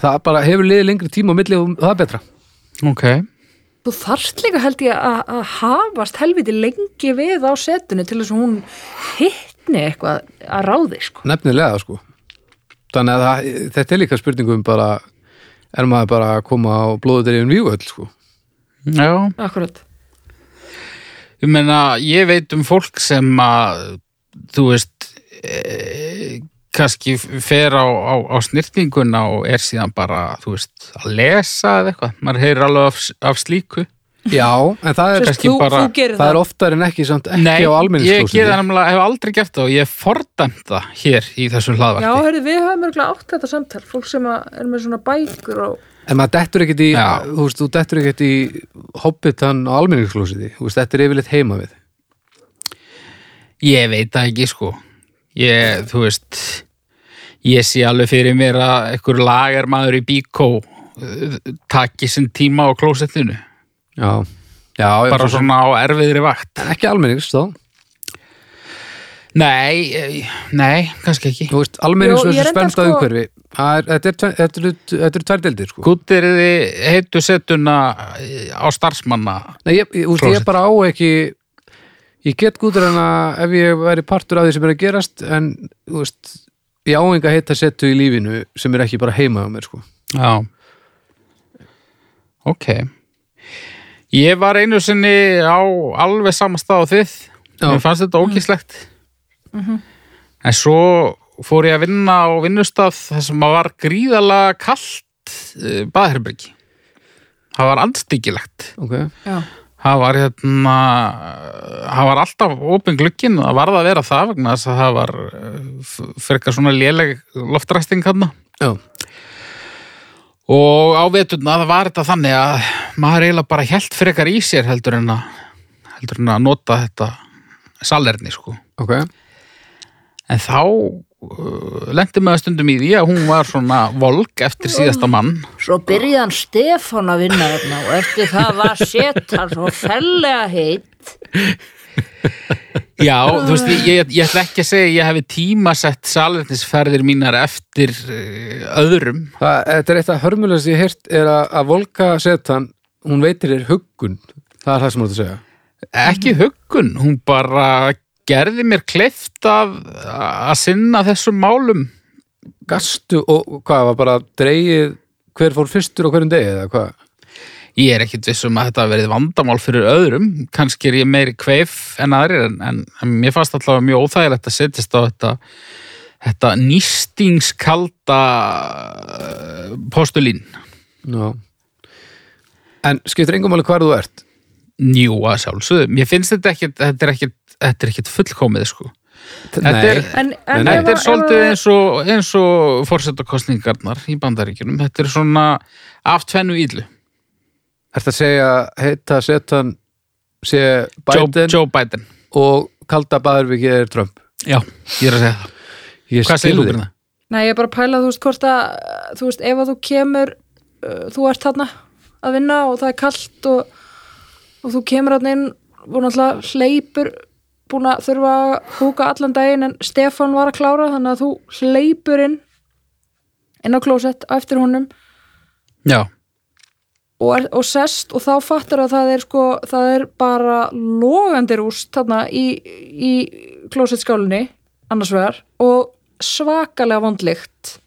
Það bara hefur liðið lengri tíma á milli og það er betra. Ok. Þú þarft líka held ég að, að hafast helviti lengi við á setunni til þess að hún hittni eitthvað að ráði sko. nefnilega sko. Þannig að það, þetta er líka spurningum bara er maður bara að koma á blóðutirinn vígöld sko Já. Akkurat. Ég meina, ég veit um fólk sem að, þú veist, e, kannski fer á, á, á snirtinguna og er síðan bara, þú veist, að lesa eða eitthvað. Maður heyrir alveg af, af slíku. já, en það er, þú, bara- það það. er oftar en ekki samt ekki Nei, á ég almenningsklósiti gera nefnilega, hef aldrei gert það og ég fordæmt það hér í þessu Já, hlaðvarti. hörðu, við höfum örgulega átt þetta samtal. Fólk sem er með svona bækur og... en maður dettur ekkert í Já. þú veist, þú dettur ekkert í hobbitan á almenningsklósiti, þú veist, þetta er yfirleitt heima við Ég veit það ekki, sko. Ég, þú veist, ég sé alveg fyrir mér að einhver lagermaður í bíkó uh, taki sinn tíma á klósettinu. já, já, Bara svona á erfiðri vakt. ekki almennings þá, Nei, eh, nei, kannski ekki. þú veist, almennings Jú, ég versus reyndar spennstað sko- umhverfi Það er- þetta er eru þetta eru tvær deildir sko Gúttirði heitu setuna á starfsmanna. Nei, ég, ég, úst, ég bara á ekki ég get gútur en að ef ég væri partur af því sem er að gerast en þú veist, ég á enga heita settu í lífinu sem er ekki bara heima á mér sko. Já. Ok. Ég var einu sinni á alveg sama stað á þið. Já. Mér fannst þetta ógislegt. En svo fór ég að vinna á vinnustaf þar sem að var gríðalega kalt uh, baðherbyrgi. það var andstyggilegt ok, Já, það var hérna það var alltaf opin glukkin og það varð að vera það vegna þess að það var eh, frekar svona léleg loftræsting hann já, og á veturna það var þetta þannig að maður eiginlega bara held frekar í sér heldur en að heldur en að nota þetta salerni sko. Ok en þá uh, lendi maður stundum í því að hún var svona volk eftir síðasta mann. Svo byrjaði hann Stefán að vinna þarna og eftir það var sett hann svo fellega heitt. Já, þú veist, ég, ég, ég ætla ekki að segja ég hefði tímasett salernisferðir mínar eftir uh, öðrum. Það, þetta er eitt af hörmulega sem ég heyrt er að, að volka setan, hún veitir þér huggun. Það er það sem þú ert að segja. Ekki huggun, hún bara gerði mér kleift að, að sinna þessum málum. Gastu og hvað var bara dreigið hver fór fyrstur á hverjum degi eða hvað? Ég er ekkit viss um að þetta verið vandamál fyrir öðrum, kannski er ég meiri kveif en aðrir, en, en, en mér fannst alltaf mjög óþægilegt að setjast á þetta þetta nýstingskalda uh, postulín. Já. En skiptir engum alveg hvar þú ert? Jú, að sjálfsögðu, mér finnst þetta ekkit þetta er ekkit, þetta er ekkit fullkomið sko Þetta er- en, en Þetta er svolítið eins og, eins og fórsetakostningarnar í bandaríkjunum. Þetta er svona af tvennu ídlu. Ertu að segja heita setan sé Joe, Biden Joe Biden. og kalda baðurviki er Trump Já, ég er að segja það. Ég Hvað segir þú það? Nei, ég er bara að pæla, þú veist, hvort að þú veist, ef að þú kemur uh, þú ert þarna að vinna og það er kallt og, og þú kemur þarna inn og náttúrulega hleypur búin að þurfa að húka allan daginn en Stefán var að klára þannig að þú hleypur inn inn á klósett á eftir honum. Já, og, er, og sest og þá fattar að það er sko, það er bara logandi rúst þarna í, í klósettskálinni annars vegar og svakalega vondlikt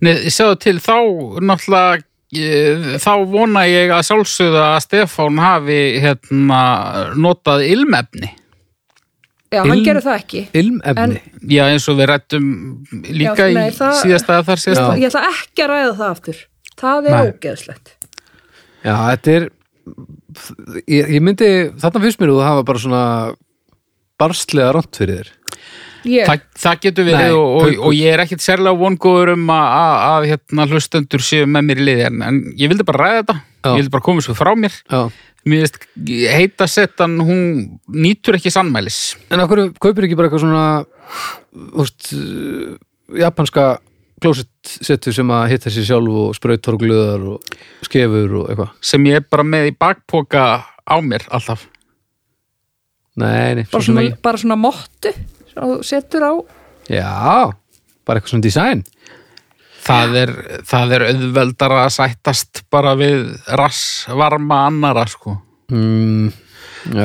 Nei, sjáðu til þá náttúrulega eh, þá vona ég að sjálfsögða að Stefán hafi hérna notað ilmefni. Já, hann Ilm- gerir það ekki. Ilmefni. Já, eins og við rættum líka Já, nei, í það- síðasta eða þar síðasta. Ég ætla ekki að ræða það aftur. Það er ógeðslegt. Já, þetta er ég, ég myndi, þarna fyrst mér þú hafa bara svona barslega rátt fyrir þér. Ég, Það, það getur verið Nei, og, og, og ég er ekkit sérlega vongóður um að, að, að hérna, hlustendur séu með mér í liði en, en ég vildi bara ræða þetta, Já. ég vildi bara koma svo frá mér. Já. mér veist, heita setan hún nýtur ekki sannmælis. En hverju kaupir ekki bara eitthvað svona úst, japanska klósettsetu sem að hitta sér sjálf og sprautar og glöðar og skefur og eitthvað? Sem ég er bara með í bakpoka á mér alltaf. Nei, nei, bara, svona, ekki. bara svona mottu sem þú setur á. Já, bara eitthvað svona design það er, það er auðveldara að sættast bara við rassvarma annara sko mm,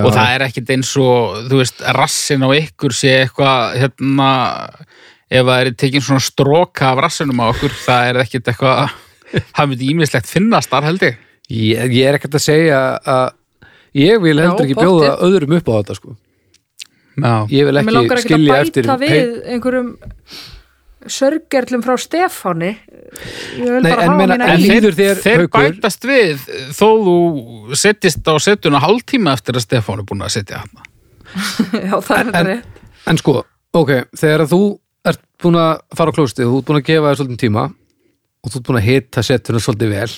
og það er ekkit eins og þú veist, rassin á ykkur sé eitthvað hérna ef það er tekin svona stróka af rassinum á okkur, það er ekkit eitthvað það myndi ímislegt finnast þar held ég ég, ég er ekkert að segja að ég vil heldur ekki bjóða pottþétt. öðrum upp á þetta sko. Já, ég vil Mér langar ekki ekki að skilja bæta eftir við einhverjum sörgerlum frá Stefáni. Ég vil Nei, bara en hafa en eigin líður þeir Haukur? bætast við þó þú settist á setuna hálftíma eftir að Stefán er búin að setja hann (laughs) Já, það er þetta rétt. en sko, ok, þegar að þú ert búin að fara á klóstið, þú ert búin að gefa þér svolítið tíma og þú ert búin að hita setuna svolítið vel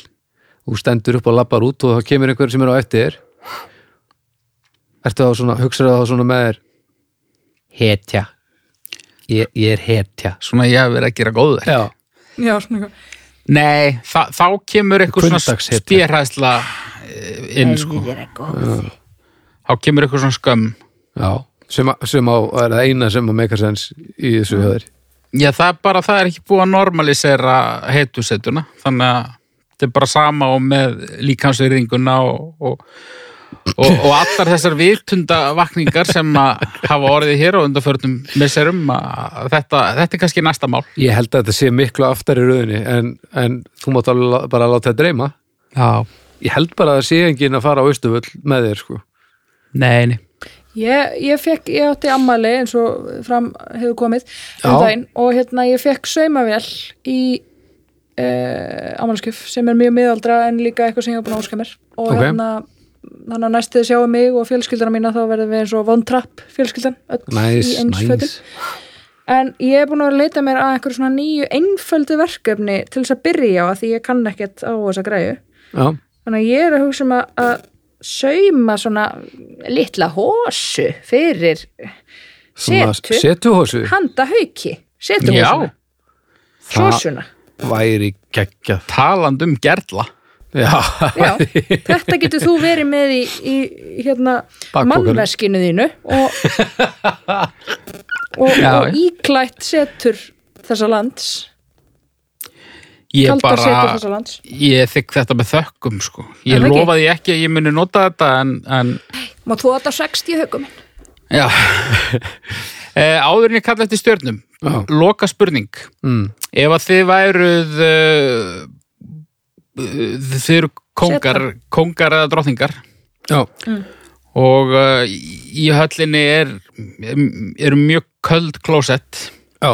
þú stendur upp og lappar út og það kemur einhver sem er á eftir ertu þá svona, hugsaðu þá svona með þér hetja ég, ég er hetja. Svona ég hef verið að gera góður já, Já, svona eitthvað. Nei, þa þá kemur eitthvað svona Hvunndagshetja. stérhæsla inn sko, þá kemur eitthvað svona skömm. Já. Sem, að- sem á, er það eina sem að meika sens í þessu höður Já, það er bara, það er ekki búið að normalisera heitusetuna, þannig að þetta er bara sama og með líkansverðinguna og, og, og, og allar þessar vitundavakningar sem að hafa orðið hér og undarförnum misserum að þetta, þetta er kannski næsta mál. ég held að þetta sé miklu aftar í rauðinni en, en þú mátt alveg bara láta þetta dreyma Já. ég held bara að það sé enginn að fara á Östuföll með þér sko Nei, nei. Ég, ég fekk, ég átti ammæli eins og fram hefur komið um daginn og hérna ég fekk saumavél í uh, ámælskjöf sem er mjög miðaldra en líka eitthvað sem ég hef búin að óska mér og Ok. hérna þannig að næstu þið sjáum mig og fjölskyldana mína þá verðum við eins og Von Trapp fjölskyldan næs fötum en ég er búin að leita mér að einhverju svona nýju einföldu verkefni til þess að byrja á að því ég kann ekkert á þessa græju. Já, þannig að ég er að hugsa um að, sauma svona litla hósu fyrir svona setu setuhósu handa hauki setu Já, hósuna sósuna væri geggjað. Taland um gerla Já, Já, þetta getur þú verið með í, í hérna mannveskinu þínu og, og, og íklætt setur þessa lands Ég kaldar bara, ég þykk þetta með þökkum sko. Ég Er það ekki? lofaði ekki að ég muni nota þetta en, en Má þú þetta 60 haugum minn já (laughs) eh, Áður en ég kalla eftir stjörnum Já. Loka spurning mm. Ef að þið væruð uh, Þið eru kongar Kongar eða drottningar. Já, Og uh, í höllinni er eru mjög köld klósett. Já,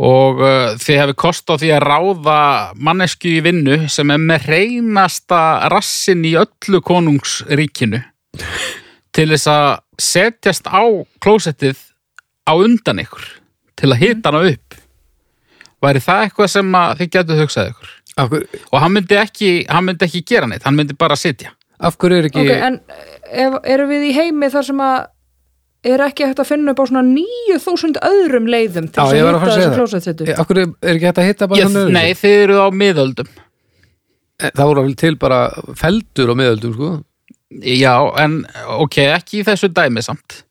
og uh, þið hefði kost á því að ráða mannesku í vinnu sem er með reynasta rassin í öllu konungsríkinu til þess að setjast á klósettið á undan ykkur til að hita hana upp. Væri það eitthvað sem að þið getur hugsað ykkur og hann myndi ekki, hann myndi ekki gera neitt, hann myndi bara sitja. Af hverju er ekki Ok, en ef, erum við í heimi þar sem að er ekki hægt að finna upp á svona 9000 öðrum leiðum til Já, að að að segja þessu það. klósettsetu? Af hverju er ekki hægt að hitta bara þannig Nei, þið eruð á miðöldum. Það voru vel til bara feldur á miðöldum sko. Já, en ok, ekki í þessu dæmi samt.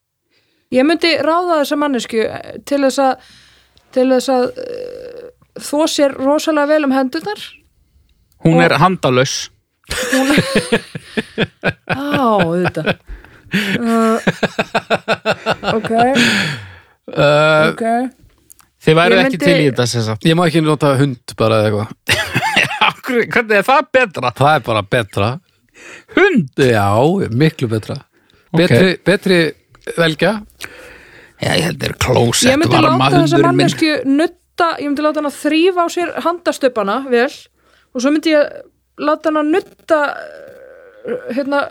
Ég myndi ráða þessa mannesku til þess að til þess að uh, þó sér rosalega vel um hendurnar Hún Og- er handalaus. Hún á, þetta uh, ok. Uh, ok. Þið væruð Ég ekki myndi- til í þetta sem sagt Ég má ekki nota hund bara eða eitthvað. (laughs) Hvernig er það betra? Það er bara betra. Hund? Já, miklu betra. Betri, betri velgja. Já, ég held er klósett ég myndi varma láta þessa minn. mannesku nutta, ég myndi láta hann að þrýfa á sér handastöpana vel og svo myndi ég láta hann að nutta uh, hérna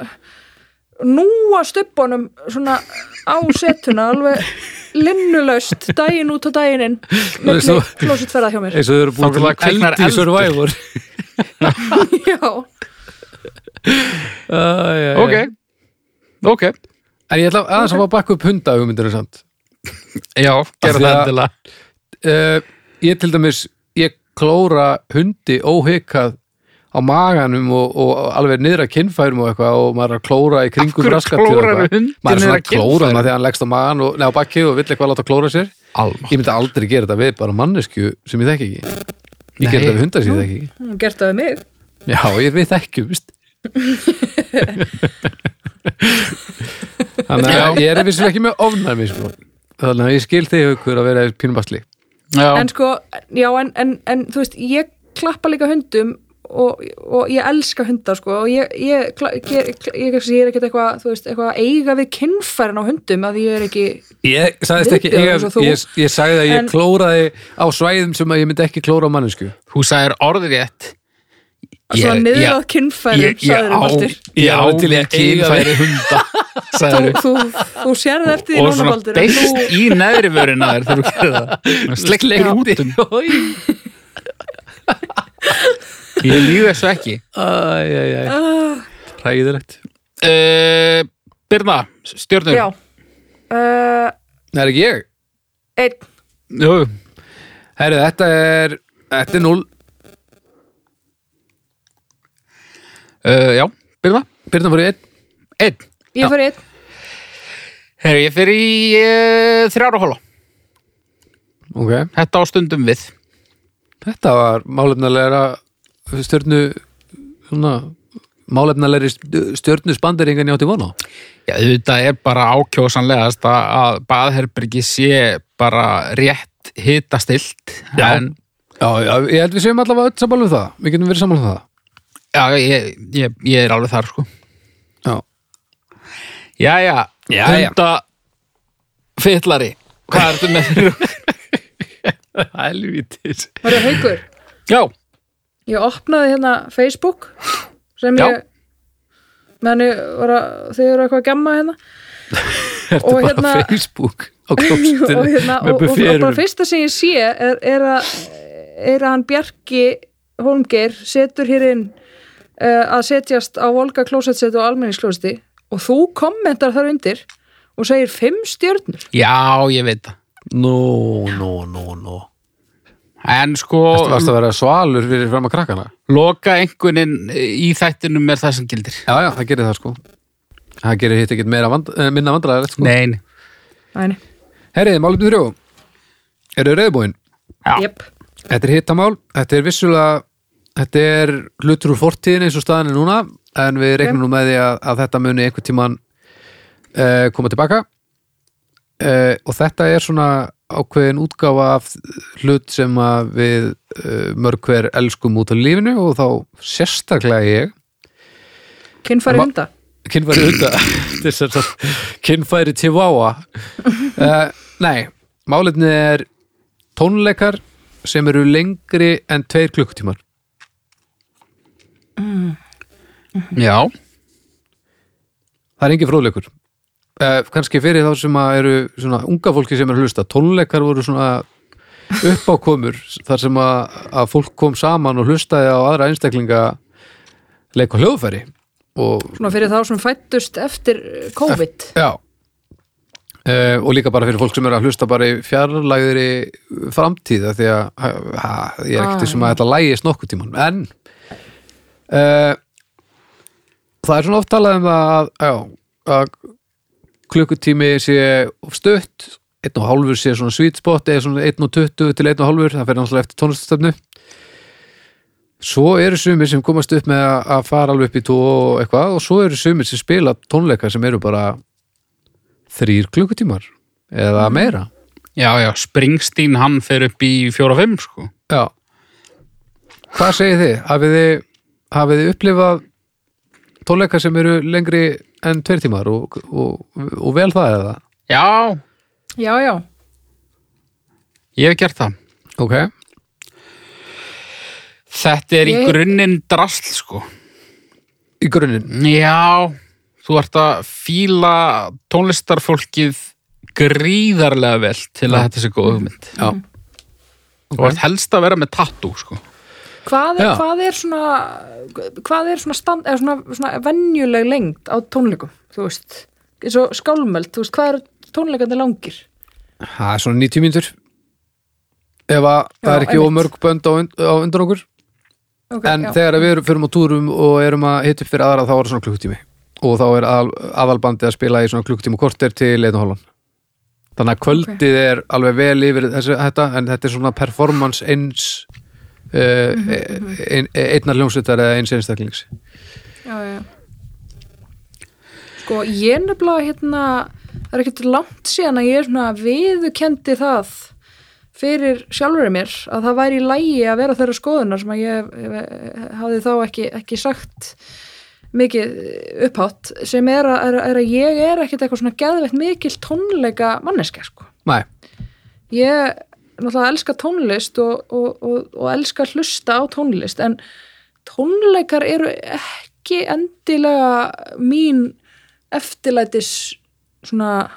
núa stöpunum svona á setuna alveg linnulaust daginn út og daginn inn með klósitferða hjá mér. eins og þau eru búin til kviknar eld í. Survivor. (laughs) Já, uh, Ok, ok. En ég ætla aðeins að fá að bakka upp hunda hugmyndir samt. Já, gera það að- endilega. uh, Ég til dæmis klóra hundi óhykað á maganum og, og alveg niðra kinnfærum og eitthvað og maður er að klóra í kringum og hundinn maður er svona að klóra hana þegar hann leggst á magan og neða á bakki og vill eitthvað láta klóra sér. Alma ég myndi aldrei gera þetta við bara mannesku sem ég þekki ekki. Ég Nei. gera þetta við hundar sem ég þekki ekki. hún gert það við mig. Já, ég við þekkjum (laughs) þannig að ég er vissulega ekki með ofnæmi sko. þannig að ég skil þig ykkur að vera pínum basli Já, en sko, já, en, en, en þú veist, ég klappa líka hundum og, og ég elska hundar sko og ég, ég, ég, ég, ég, ég er ekkert eitthvað, þú veist, eitthvað að eiga við kinnfærin á hundum að ég er ekki Ég sagðist ekki, ég, ég, ég sagði að ég En- klóraði á svæðum sem að ég myndi ekki klóra á mannesku þú sagðir orðið rétt. Svona niður á kinnfærin, ég, ég, sagður á, Baldur ég á til eiga kynfæri hunda (laughs) þú, þú, þú sérð eftir því og svona Baldur beist þú, í neðri vörina þér þegar þú gerir það. Sleiktir útum ég lífi þessu ekki. Ah, hræðilegt uh, Birna, stjörnur. Já. Uh, Það er ekki ég. Einn, Jú, Herri, þetta er, þetta er 0 uh, já, Birna Byrna fyrir 1 einn, ég fyrir einn. Herri, ég fyrir í uh, þrjára hóla Ok, þetta á stundum við. Þetta var málefnalega stjörnu svona málefnalegri stjörnu spanderingan ég átti vona á. Já, þetta er bara ákjósanlegast að- að baðherbergi sé bara rétt hitastilt Já. en Já, já, ég held við séum allavega öll sammála um það. Við getum verið sammála um það. Já, ég, ég, ég er alveg þar sko Jæja, Jæja. hunda fyllari Hvað ertu með fyrir? (laughs) helvítis. Var það haukur? Já, ég opnaði hérna Facebook sem Já. ég menn ég var að þið eru eitthvað að gemma hérna. (laughs) Ertu Og bara hérna- á Facebook á klóstinu (laughs) og, hérna, og, með og, og bara fyrsta sem ég sé er, er, að, er að hann Bjarki Holmgeir setur hér inn uh, að setjast á Volga klósetset og almenningsklóseti og þú kommentar þar undir og segir fimm stjörnur. Já, ég veit það. Nó, nó, nó, nó En sko, Þú varst að vera svalur fyrir fram að krakkana? loka einhvernin í þættinum er það sem gildir. Já, já, það gerir það sko. Það gerir hitt ekkert meira vand, eh, minna vandræðilegt sko. Nei, nei. Æni, Herriði, málum þrjú. Eru reyðbúin? Já. jöp Þetta er hittamál, þetta er vissulega þetta er hlutur úr fortíðin eins og staðan er núna, en við reiknum nú með því að, að þetta muni einhvern tíman uh, koma tilbaka. Uh, og þetta er svona ákveðin útgáfa af hlut sem að við uh, mörg hver elskum út á lífinu og þá sérstaklega ég. Kinnfæri hunda. Kynfæri hunda. (coughs) Chihuahua uh, nei, málefni er tónleikar sem eru lengri en tveir klukkutímar Já. það er engin fróðleikur. Uh, kannski fyrir þá sem að eru svona unga fólki sem að hlusta. Tónleikar voru svona uppákomur þar sem að, að fólk kom saman og hlustaði á aðra einstaklinga leik og hljóðfæri. Og Svona fyrir þá sem fættust eftir eh, COVID Já. Uh, og líka bara fyrir fólk sem eru að hlusta bara í fjarlægðri framtíða því að ha, ég er Ah, ekkert sem að þetta lægist nokkuð tíman en uh, það er svona oft talað um að, já, að klukkutími sé stutt einn og hálfur sé svona sweet spot eða svona einn og tuttu til einn og hálfur það fyrir náttúrulega eftir tónlistastöfnu svo eru sumir sem komast upp með að- að fara alveg upp í tó og eitthvað og svo eru sumir sem spila tónleika sem eru bara þrýr klukkutímar eða meira. Já, já, Springsteen hann fer upp í fjóra-fimm, sko. já. Hvað segir þið, hafið þið upplifað tónleika sem eru lengri en tveir tímar og, og, og vel það eða? Já, Já, já, ég hef gert það. ok, Þetta er í Ég- grunninn drasl, sko. í grunninn Já, þú ert að fíla tónlistarfólkið gríðarlega vel til að þetta sé góð hugmynd. já, Þú ert helst að vera með tattoo, sko. Hvað er, hvað er svona hvað er svona, stand, eða svona, svona venjuleg lengd á tónleikum þú veist, eins og skálmöld þú veist, hvað eru tónleikandi langir? Það er svona 90 mínútur. Ef að það er ekki ómörg bönd á, á undan okkur. Okay, en já. þegar við erum, förum á túrum og erum að hitta upp fyrir aðra þá er það svona klukkutími. Og þá er aðal, aðalbandi að spila í svona klukkutíma korter til einn og hálfan. Þannig að kvöldið er alveg vel yfir þessi, þetta en þetta er svona performance eins ein, einnar hljómsveitar eða eins einstaklings já, já. sko, ég nefnilega hérna, það er ekkert langt síðan að ég er svona viðukendi það fyrir sjálfurinn mér að það væri í lægi að vera þeirra skoðunar sem að ég, ég hafði þá ekki, ekki sagt mikið upphátt sem er að, er, er að ég er ekkert eitthvað svona geðveitt mikil tónleika manneska sko. Nei, ég náttúrulega elska tónlist og, og, og, og elska hlusta á tónlist en tónleikar eru ekki endilega mín eftirlætis svona,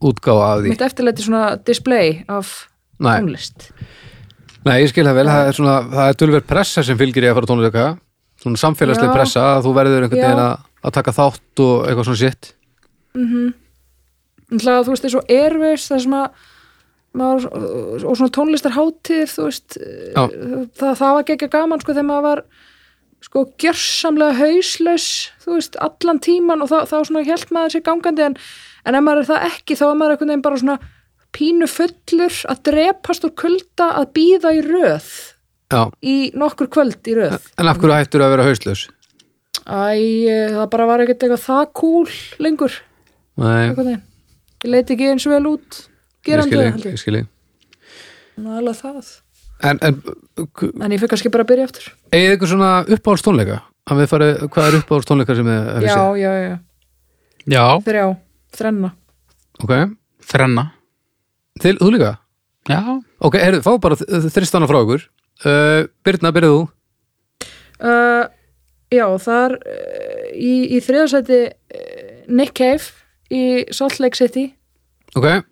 útgáfa af því. mitt eftirlætis svona display af Nei. tónlist. Nei, ég skil það vel, það er svona það er tölver pressa sem fylgir ég að fara tónleika. Svona samfélagsleg Já. pressa að þú verður einhvern veginn að, að taka þátt og eitthvað svona sitt Náttúrulega, þú veist, og Airways það sem að maður, og svona tónlistarhátíð þú veist, það, það var ekki gaman sko þegar maður var sko gjörsamlega hauslaus þú veist, allan tíman og þá, þá svona hjælt maður sér gangandi en, en ef maður er það ekki þá er maður einhvern veginn bara svona pínu fullur að drepast úr kulda að býða í röð Já, í nokkur kvöld í röð. En af hverju hættur að vera hauslaus? Æ, það bara var ekkert eitthvað það cool lengur. Nei. Ég leiti ekki eins vel út gerandi ég, skil ég alveg það. En, en En ég fyrir kannski bara að byrja aftur. eigið ykkur svona uppáhalds tónleika? Að við farið, hvað er uppáhalds tónleika sem þið Já, séð? já, já. Já, Þrjá, þrenna. Ok, þrenna. til, þú líka? Já, Ok, heyrðu, fá bara þristana frá ykkur uh, Birna, byrjuð þú? uh, já, þar uh, í, í þriðarsæti uh, Nick Cave í Salt Lake City ok,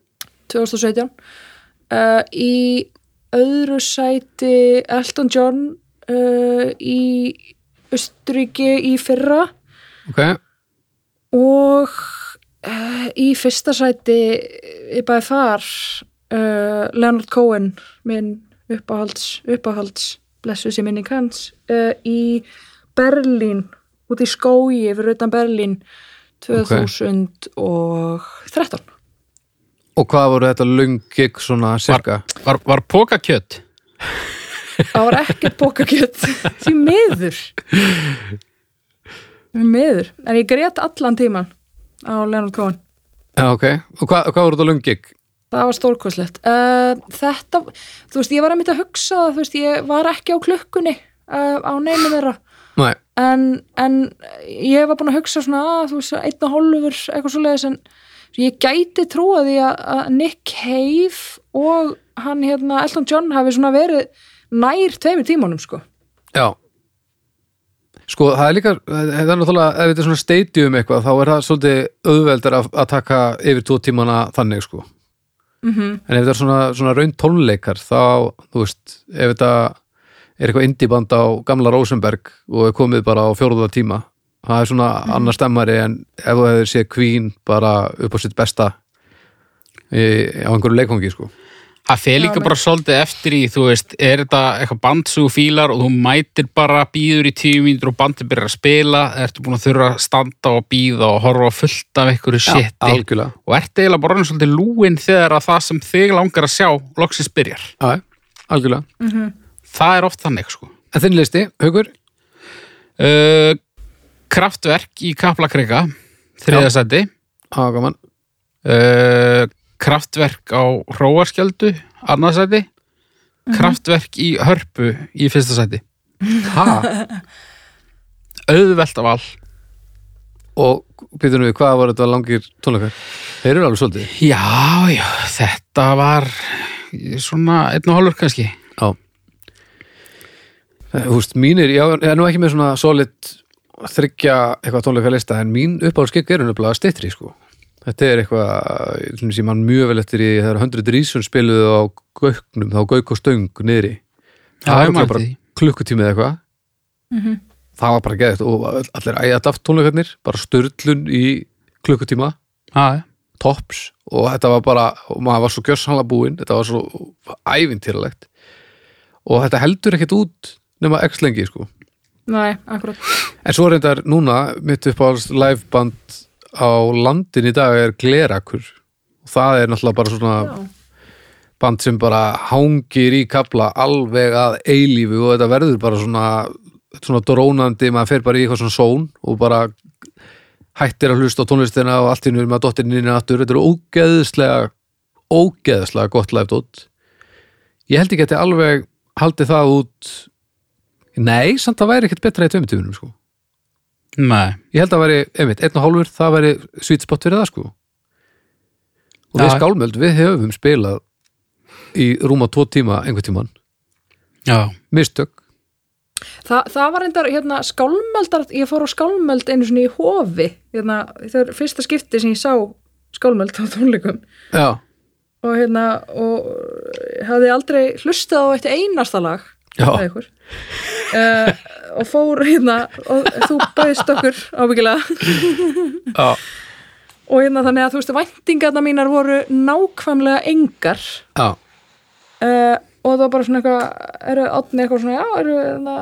2017 uh, í öðru sæti Elton John uh, í Östuríki í fyrra. Ok. Og uh, í fyrsta sæti í bæði þar Leonard Cohen minn uppáhalds, uppáhalds blessu sér minning hans uh, í Berlín út í skói fyrir utan Berlín 2013 og hvað voru þetta löngik svona cirka Var, var pókakjött? það var ekkert bókakjöt því miður. Því miður. En ég grét allan tíman á Leonard Cohen. Já, ok, og hvað, hvað voru þetta löngik það var stórkvæslegt uh, þetta, þú veist, ég var að mynda að hugsa það, þú veist, ég var ekki á klukkunni uh, á neinu þeirra. Nei, en, en ég var búin að hugsa svona að, þú veist, einn og hálfur eitthvað svo leiðis en ég gæti trúa því að, Nick Cave og hann hérna Elton John hafi svona verið nær tveimur tímanum sko. Já. Sko, það er líka, það er náttúrulega ef þetta er svona stadium eitthvað, þá er það svolítið auðveldar að, að taka yfir tvo tímana þannig, sko. Mm en ef þetta er svona, svona raun tónleikar þá, þú veist, ef þetta er eitthvað indiband á gamla Rosenberg og er komið bara á fjóruða tíma það er svona annar stemmari en ef þú hefur séð Queen bara upp á sitt besta í, á einhverju leikongi, sko. Það fer líka bara svolítið eftir í, þú veist, er þetta eitthvað band sem þú fílar og þú mætir bara býður í tíu mínútur og bandið byrjar að spila, ertu búin að þurfa að standa og býða og horfa á fullt af einhverju algjörlega, og ertu eiginlega bara orðin svolítið lúin þegar að það sem þig langar að sjá loksins byrjar. já, algjörlega. Það er oft þannig, sko. en þinn listi, Haukur, Uh, kraftverk í Kaplakrika, þriðasæti. Uh, kraftverk á Hróarskjöldu, annarsæti. Kraftverk í Hörpu í fyrsta sæti. ha, (laughs) Auðvelt af all. og býtum við, hvað var þetta langir tónleikar þeir eru alveg svolítið Já, já, þetta var svona einn og hálfur kannski. Já Eh, Þú veist, mínir, já, ég er nú ekki með svona solid þryggja eitthvað tónleika lista en mín uppáhaldskikk eru nefnilega stittri sko. Þetta er eitthvað sem mann mjög vel eftir í þegar 100 Reason spiluðu á gauknum, þá gauk og stöng niðri. Já, Það var bara því. klukkutími eða eitthvað. Það var bara geðið og allir ægjað aft tónleikarnir, bara störlun í klukkutíma, Já, já. tops. Og þetta var bara, og maður var svo gjörsanlega búinn, þetta var svo ævintýralegt. Og þetta heldur ekkert út nema x lengi sko Nei, akkurat. En svo reyndar núna mitt upp á liveband á landin í dag er Glerakur. Og það er náttúrulega bara svona Já. band sem bara hangir í kapla alveg að eilífu og þetta verður bara svona svona drónandi, maður fer bara í eitthvað svona són og bara hættir að hlusta á tónlistina og allt er maður dottirinn þetta er ógeðslega ógeðslega gott live-dót ég held ekki að þetta alveg haldið það út nei, samt það væri ekkert betra í tveimitífunum sko. Nei. ég held að væri, einmitt, einn og hálfur það væri sweet spot fyrir það sko. Og við Já. skálmöld, við höfum spilað í rúma tvo tíma einhvern tíman, Já. mistök. Þa, það var reyndar hérna skálmöldar, ég fór á skálmöld einu svona í hofi, hérna það er fyrsta skipti sem ég sá skálmöld á tónleikum. Já, og hérna og hafði aldrei hlustað á eitt einasta uh, og fór hérna og þú bæðist okkur ábyggilega. Og hérna þannig að þú veist væntingarna mínar voru nákvæmlega engar. Uh, og það var bara svona eitthvað eru átni eitthvað svona, já, eru hérna,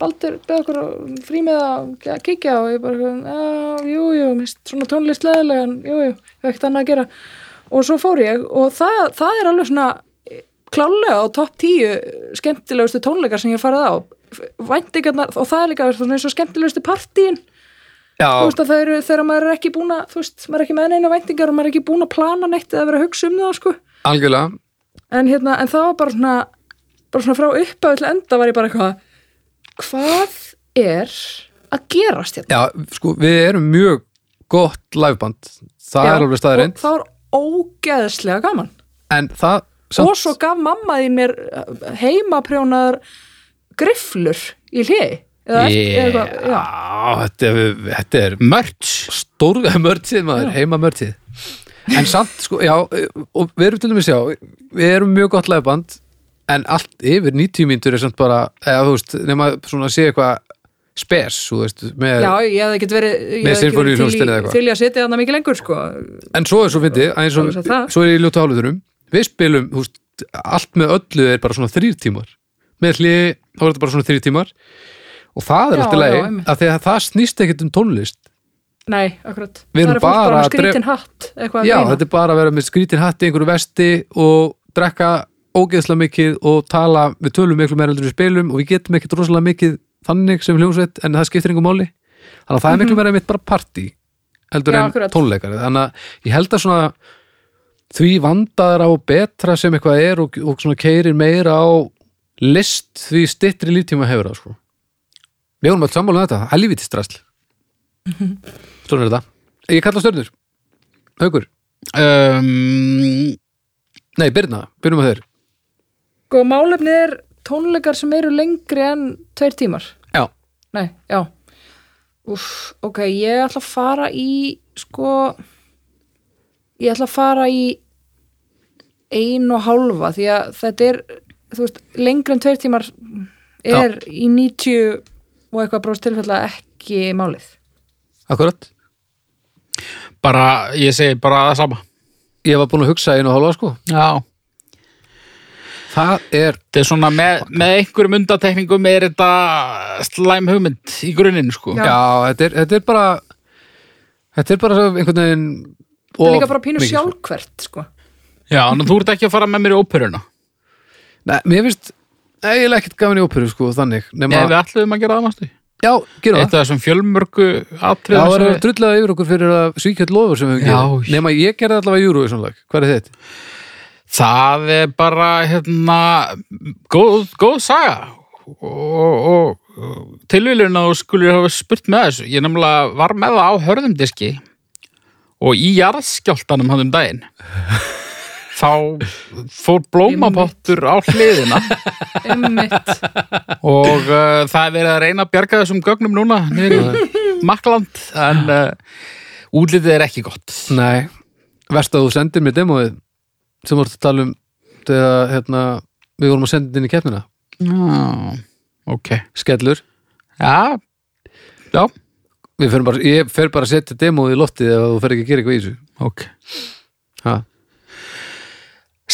Baldur beð okkur frí með að kíkja? Og ég bara, já, jú, jú mist, svona tónlist leðilega jú, jú, ekkert annað að gera. Og svo fór ég og það, það er alveg svona klálega á topp tíu skemmtilegustu tónleikar sem ég farið á. Væntingarnar, og það er líka svona eins og skemmtilegustu partíin. Þú veist að það eru þegar maður er ekki búin að þú veist, maður er ekki með neina væntingar og maður er ekki búin að plana neitt eða vera að hugsa um það sko. Algjörlega. En hérna, en það var bara svona bara svona frá uppæðu til enda var ég bara eitthvað hvað er að gerast hérna? Já, sko, við erum mjög gott liveband, það Já, er alveg staðurinn og það var ógeðslega gaman. En það og svo gaf mamma því mér heimaprjónaðar grifflur í hliði Yeah. þetta er, þetta er Mörts stórga (laughs) mörtið maður, heima mörtið en samt, sko, já og við erum til dæmis, já, við erum mjög gott lefband, en allt yfir 90 mínútur er samt bara, eða þú veist nema svona að sé eitthvað spes, þú veist, með já, ég hefði ekkert verið ég hefði ekki verið til í- til að setja þarna mikið lengur sko. en svo er svo fyndið, svo er ég ljóta áluturum, við spilum þú veist, allt með öllu er bara svona þrýr tímar. Með hlið, þá er þetta bara svona þrýr tímar. Og það er alltaf leið, að því að það snýst ekkert um tónlist. Nei, akkurat. Það er bara bara skrítin hatt eitthvað að Já, þetta er bara að vera með skrítin hatt í einhverju vesti og drekka ógeðslega mikið og tala, við tölum miklu meira heldur við spilum og við getum ekkert rosalega mikið þannig sem hljómsveit en það skiptir einhver máli. Þannig að það er miklu meira mitt bara partí heldur Mhm. Já, en akkurat. tónleikari þannig að ég held að svona því vandaðar á betra sem eitthvað er og, og svona keirir meira á list því stittri líftíma hefur það sko. Við vorum að sammála um þetta, helvítið strasl svona er þetta. Ég kalla stjörnur, haukur. Um, Nei, Birna, byrjum að þeir sko, málefnið er tónleikar sem eru lengri en tveir tímar. Já, nei, já. Úff, ok, ég ætla að fara í sko ég ætla að fara í ein og hálfa því að þetta er þú veist, lengri en tveir tímar er í 90 og eitthvað bróðs tilfella ekki málið. Akkurat. Bara, ég segi bara það sama. Ég var búin að hugsa einu og hálfa sko. Já, Það er, þetta er svona með, með einhverjum undatekningum er þetta slæm hugmynd í grunninn sko. Já. já, þetta, er, þetta er bara Þetta er bara svo einhvern veginn þetta er líka bara pínu sjálfkvert sko. Já, en þú ert ekki að fara með mér í óperuna? Nei, mér finnst eiginlega ekkert gaman í óperu sko, þannig Nei, nema, við ætlum að gera það mástu Já, Eitt það. Af þessum fjölmörgu Já, atriðum það er drullað yfir okkur fyrir að svíkjöld lofur sem við Já. gerum Nema ég gerði allavega Eurovision lag, hvað er þetta? Það er bara hérna góð, góð saga. Og, og, og tilvílun að þú skulle hafa spurt með þessu. Ég nefnilega var með það á hörðumdiski og í jarðskjáltanum hann um daginn. (laughs) Þá fór blómapottur á hliðina. (laughs) Og uh, það er verið að reyna að bjarga þessum gögnum núna (laughs) Makland en uh, útlitið er ekki gott. Nei, verst að þú sendir mér demóið sem voru að tala um þegar hérna, við vorum að senda inn í keppnina. Já, ok. Skellur. Já, já, Við förum bara, ég fer bara að setja demóið í loftið ef þú fer ekki að gera eitthvað í þessu. Ok. Ha.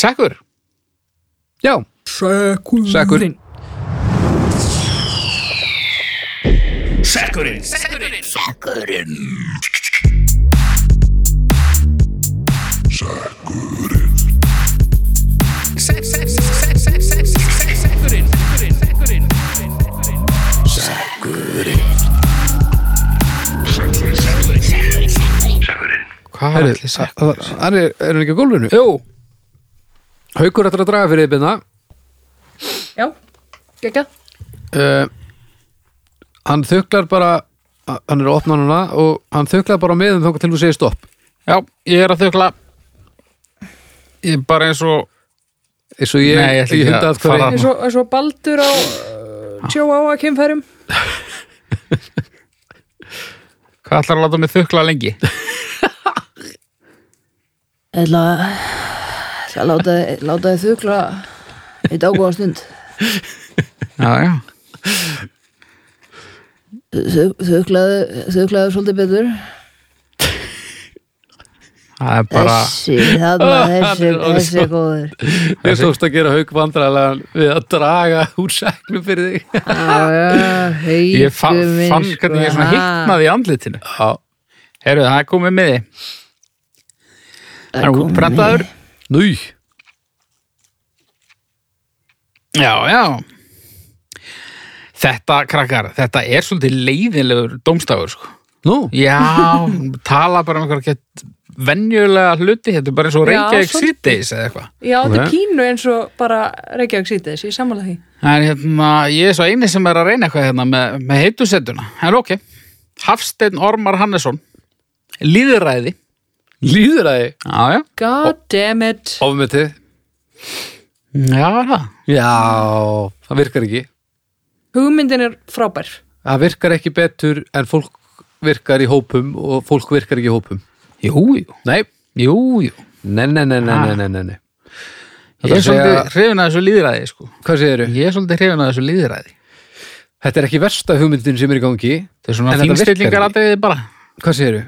Sekkur? Já, Sekkur. Sekkur. Hvað Heyrðu, ætli sekkur? hann er, er hann ekki á gólfinu? Jú, Haukur ætlar að draga fyrir yfirna Já, geggjað. Uh, Hann þuklar bara hann er að opna núna og hann þuklar bara með um þá til þú segir stopp. Já, ég er að þökla Ég er bara eins og eins og ég, Nei, ég ég að hunda að fara- eins og, eins og baldur á uh, tjó á að kemfærum Hvað ætlar að láta mig þökla lengi? (laughs) Ég ætla að láta, láta þið þukla í dágóða stund. Já, já. Þuklaðu svolítið betur. Það er bara Þessi, þarna, þessi, Hann er orðinn þessi er góður. Ég tókst að gera hauk vandræðlega við að draga úr segnum fyrir þig. Já, já, Ég haukur minn, fann sko, hvernig ég svona ha. hittnaði í andlitinu. Já, Herru, það er komið með þið Það Það er útprentaður nú Já, já. Þetta, krakkar, þetta er svolítið leiðinlegur dómstafur, sko. Nú, Já, (laughs) tala bara um einhver gett venjulega hluti, þetta er bara eins og Reykjavík síðdeis eða eitthvað. Já, þetta er Ok. pínu eins og bara Reykjavík síðdeis, ég sammála því. En hérna, ég er svo eini sem er að reyna eitthvað hérna með, með heitusettuna. En ok, Hafsteinn Ormar Hannesson, líðræði. Líður að þið Já, já. God damn it. Ofmetið? Já, það. Já, það virkar ekki. Hugmyndin er frábær. Það virkar ekki betur en fólk virkar í hópum og fólk virkar ekki í hópum. Jú, jú, nei, jú, jú. Nei, nei, nei, nei, nei, nei, nei. Ég er svolítið hrifin að þessu líðræði sko. hvað segirðu? Ég er svolítið hrifin að þessu líðræði Þetta er ekki versta hugmyndin sem er í gangi Þetta er svona fínstillingar atriði bara. Hvað segirðu?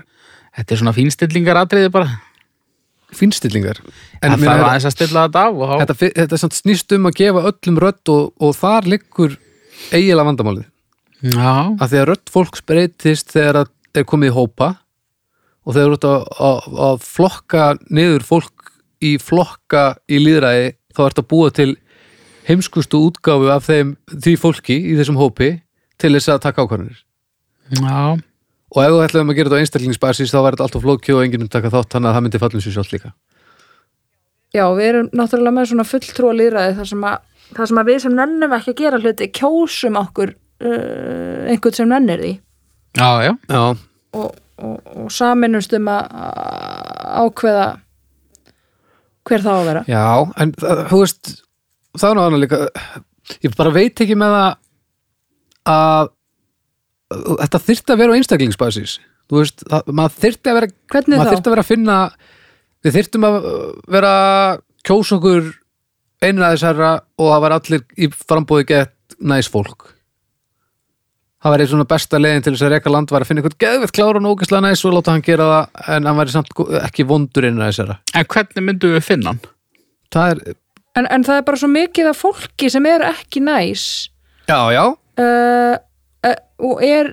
Þetta er svona fínstillingar atriði bara. Fínstillingar? En En það var aðeins að stilla þetta af og þá þetta, þetta snýst um að gefa öllum rödd og, og þar liggur eiginlega vandamálið. Já, að því að rödd fólks breytist þegar það er komið í hópa og þegar þú ert að, að, að flokka niður fólk í flokka í líðræði þá ert að búa til heimskustu útgáfu af þeim, því fólki í þessum hópi til þess að taka ákvarðanir. Já, og ef þú ætlaðum að gera þetta á einstaklingsbasis þá væri þetta alltaf flóki og enginn um taka þátt þannig að það myndi fallum sér sjálf líka. Já, við erum náttúrulega með svona fulltrúa líðræði þar sem að, þar sem að við sem nennum ekki að gera hluti kjósum okkur uh, einhvern sem nennir því. Já, já. Já, og, og, og saminumst um að að ákveða hver það á að vera. já, en þú veist það er nú annað líka ég bara veit ekki með það að þetta þyrfti að vera á einstaklingsbasis. Þú veist, það, maður þyrfti að vera Hvernig maður þá? þyrfti að vera að finna við þyrftum að vera að kjósa okkur einræðisherra og það var allir í frambóði gett næs fólk. Það væri svona besta leiðin til þess að reka land var að finna einhvern geðvett klára og ógæslega næs og láta hann gera það en hann væri samt ekki vondur einræðisherra En hvernig myndum við finna hann? það er, En, en það er bara svo mikið af fólki sem er ekki næs. Já, já. Uh, og er,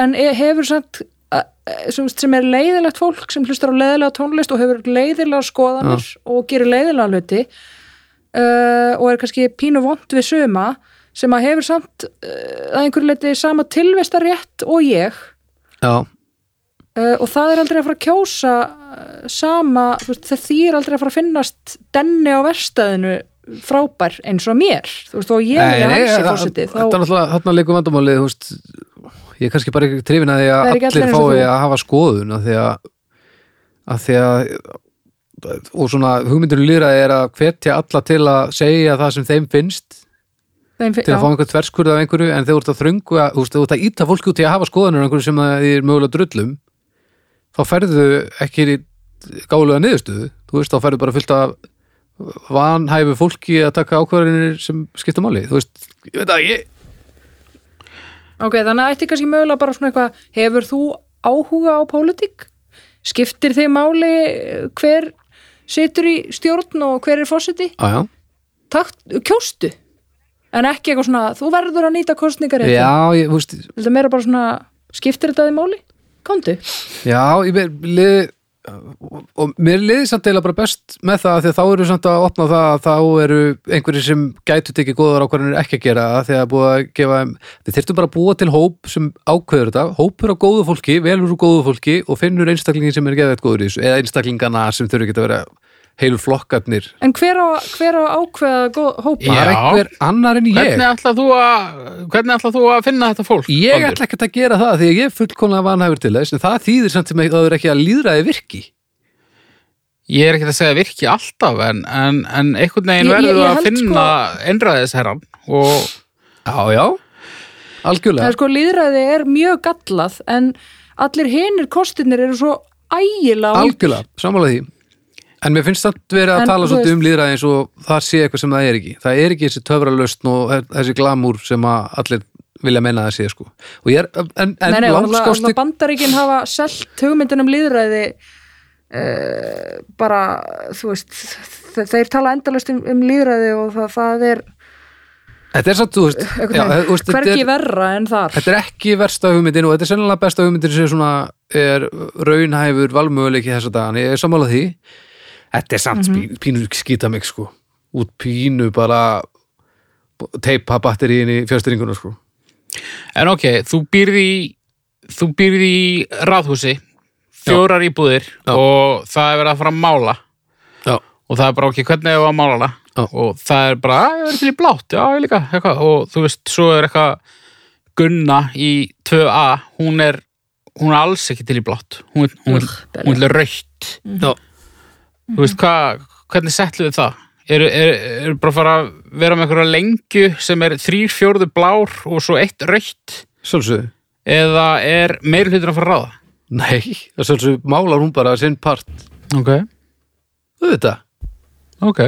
en hefur samt uh, sem, sem er leiðilegt fólk sem hlustar á leiðilega tónlist og hefur leiðilega skoðanir og gerir leiðilega hluti uh, og er kannski pínu vond við suma sem að hefur samt uh, að einhverju leiti sama tilvistarétt og ég. Já, uh, og það er aldrei að fara að kjósa uh, sama, þú veist, það þýr aldrei að fara að finnast denni á verstaðinu frábær eins og mér. Þú veist, og ég er hansi fósiti þetta er náttúrulega þarna leikum veist, ég er kannski bara ekki trefin að því að allir fái að hafa skoðun að því að, að því að og svona hugmyndur lýraði er að hvetja alla til að segja það sem þeim finnst Þeim, til að fá einhvern þverskurð af einhverju en þú ert að þröngu að, þú veist, þú ert að íta fólki út í að hafa skoðanur af einhverju sem þið er mögulega drullum þá færðu ekki gálega niðurstöðu, þú veist, þá færðu bara fullt af vanhæfu fólki að taka ákvarðinir sem skipta máli, þú veist, ég veit að ég Ok, þannig að ætti kannski mögulega bara svona eitthvað, hefur þú áhuga á pólitík? Skiptir þig máli eh, hver situr í stjórn og hver er fósiti? Já, já, kjóstu? En ekki eitthvað svona, þú verður að nýta kostningar já, ég, þú veist, Þetta meira bara svona, skiptir þetta þig máli? Komdu. já, ég ver, liði, og mér liði samt eða bara best með það því að þá eru samt að opna það að þá eru einhverjir sem gætu tekið góðar ákvarðanir ekki að gera það því að búið að gefa við þyrftum bara að búa til hóp sem ákveður þetta, hópur á góðu fólki velur úr góðu fólki og finnur einstaklingin sem er geðveitt góður í þessu, eða einstaklingana sem þurfi ekki að vera heilu flokkarnir En hver á, hver á að ákveða góð, hópa? Já. bara einhver annar en ég Hvernig ætlað þú að hvernig ætlað þú að finna þetta fólk? Ég Baldur? ætla ekkert að gera það því að ég er fullkomlega vanhæfur til þess en það þýðir samt sem að það er ekki að líðræði virki Ég er ekki að segja virki alltaf en, en, en einhvern veginn verður að finna einræðisherran og Já, já, Það algjörlega er sko, líðræði er mjög gallað en allir hinir kostinir eru svo ægilega ólíkir. Algjörlega, sammála því En mér finnst samt verið að En, tala svolítið um líðræði eins og það sé eitthvað sem það er ekki. Það er ekki þessi töfralöstn og þessi glamúr sem allir vilja menna það sé sko. Er, en, en Nei, nei, og langskástik alltaf bandaríkin hafa selt hugmyndin um líðræði uh, bara, þú veist þe- þeir tala endalist um, um líðræði og það, það er Þetta er samt, þú veist, einhvern já, veist þetta hvergi er, verra en þar. þetta er ekki versta hugmyndin og þetta er sennilega besta hugmyndin sem svona er raunhæfur valmöguleiki þess að dagan, ég er sammála því Þetta er samt Mhm. pínu, pínu skýta mig sko. Út pínu bara teipa batteríin í fjárstyringuna sko. En ok, þú býrði í þú býrði í ráðhúsi fjórar íbúðir Já. og það er verið að fara að mála. Já, og það er bara ok, hvernig er að mála Já. og það er bara, "Æ, ég verður til í blátt. Já, ég líka, eitthvað, og þú veist, svo er eitthvað Gunna í 2A, hún er hún er alls ekki til í blátt. Hún, hún, hún, hún er rautt já, þú veist, hvað, hvernig setlu við það? Eru er, er bara að fara að vera með einhverja lengju sem er þrýr fjórðu blár og svo eitt rautt Sjálfsögðu. eða er meiri hlutur að fara að ráða? Nei, það sjálfsögðu málar hún bara sinn part. Ok, Þú veit það. ok.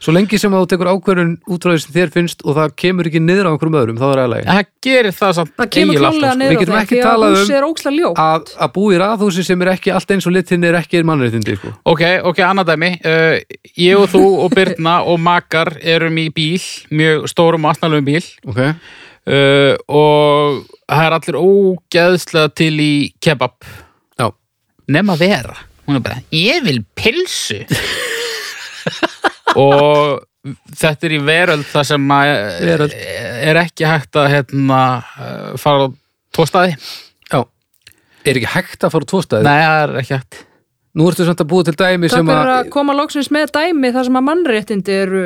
Svo lengi sem að þú tekur ákvörðun útráðið sem þér finnst og það kemur ekki niður á einhverjum öðrum, þá er það alveg. Það gerir það samt Það kemur klálega sko. Við niður á getum það ekki því að talað um er óksla ljótt Að, að búa í raðhúsi sem er ekki allt eins og litin er ekki mannréttindi, sko. Ok, ok, annað dæmi. Uh, ég og þú og Birna og Makar erum í bíl, mjög stórum og aðsnalum bíl Ok. uh, og það er allir ógeðslega til í kebab Já. nema vera. Hún er bara, ég vil pilsu. (laughs) og þetta er í veröld það sem að Veröld. er ekki hægt að hérna, uh, fara á tvo staði. Já. Er ekki hægt að fara á tvo staði? Nei, það er ekki hægt. Nú ertu samt að búa til dæmi Takk sem fyrir að, að koma loksins með dæmi þar sem að mannréttindi eru,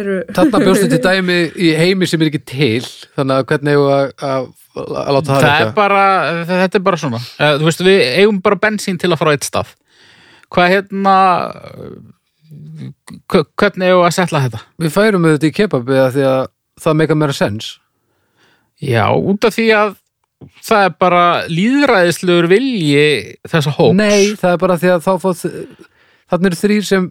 eru þarna bjóstu til (laughs) dæmi í heimi sem er ekki til, þannig að hvernig við að, að, að láta það það er bara, þetta er bara svona Eh, þú veist, við eigum bara bensín til að fara á eitt stað hvað hérna hvernig eigum við að setla þetta Við færum auðvitað í kebabi að því að það meika meira sens. já, út af því að það er bara líðræðislegur vilji þessa hóps Nei, það er bara því að þá fóð þannig eru þrýr sem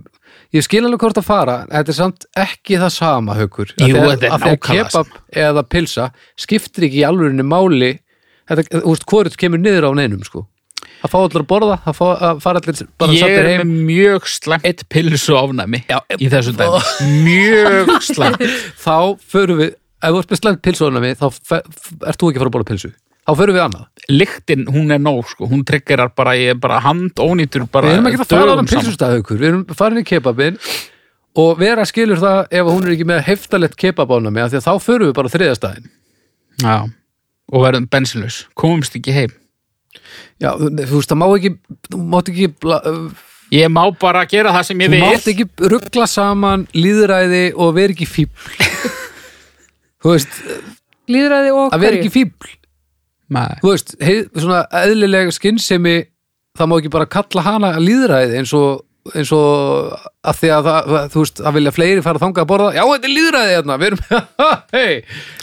ég skil alveg hvort að fara, en þetta er samt ekki það sama haukur. Jú, því að- er því að nákvæmlega kebab eða pilsa skiptir ekki í alvörinni máli þetta, þú veist, hvort kemur niður á neinum sko. Að fá allir að borða, að, fá, að fara allir bara ég er heim. með mjög slæmt pilsu ofnæmi Já, í þessu dæmi (laughs) mjög slæmt. Þá förum við, ef þú ert með slæmt pilsóðunami þá fe- f- ert þú ekki að fara að borða pilsu þá förum við annað, lyktin, hún er nóg sko, hún tryggirar bara, ég er bara handónýtur bara við erum ekki að fara á haukur, við erum farin í kebabin og vera skilur það ef hún er ekki með heftalett því að þá förum við bara þriðastæðin Já, og verðum bensinlaus komumst ekki heim Já, þú þú veist, það má ekki þú mátt ekki, bla- Ég má bara gera það sem ég þú vil. mátt ekki ruggla saman líðræði og vera ekki fíbl þú veist, líðræði og að vera ekki fíbl Nei. þú veist, heið, svona eðlilega skinnsemi það má ekki bara kalla hana líðræði eins og eins og að því að það, þú veist, að vilja fleiri fara þangað að borða, já, þetta er líðræði hérna, við erum, (laughs) hei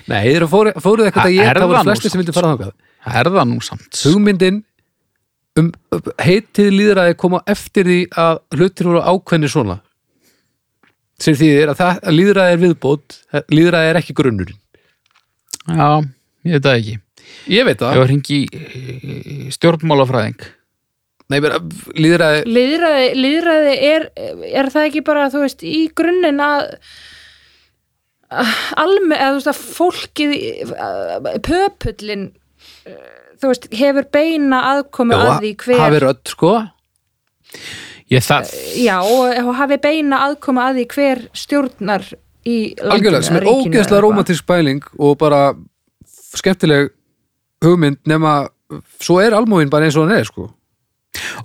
nei, þeir eru fóru, fóruð eitthvað að ég, það voru flestir sem vildi fara þangað Það er það nú samt? Hugmyndin um heitið líðræði koma eftir því að hlutir voru ákveðni svona. Sem þýðir að, það, að líðræði er viðbót líðræði er ekki grunnurinn. Já, ég veit það ekki. Ég veit Ég það, var hringi í stjórnmálafræðing. Nei, bara, líðræði Líðræði, líðræði er, er það ekki bara, þú veist, í grunninn að alme, eða þú veist að fólkið pöpullin þú veist, hefur beina aðkomu að því hver hafi rödd, sko. Ég það já, og hafi beina aðkomu að því hver stjórnar í landinu algjörlega, sem er ógeðslega rómatísk bæling og bara skemmtileg hugmynd nema svo er almóin bara eins og hann er, sko.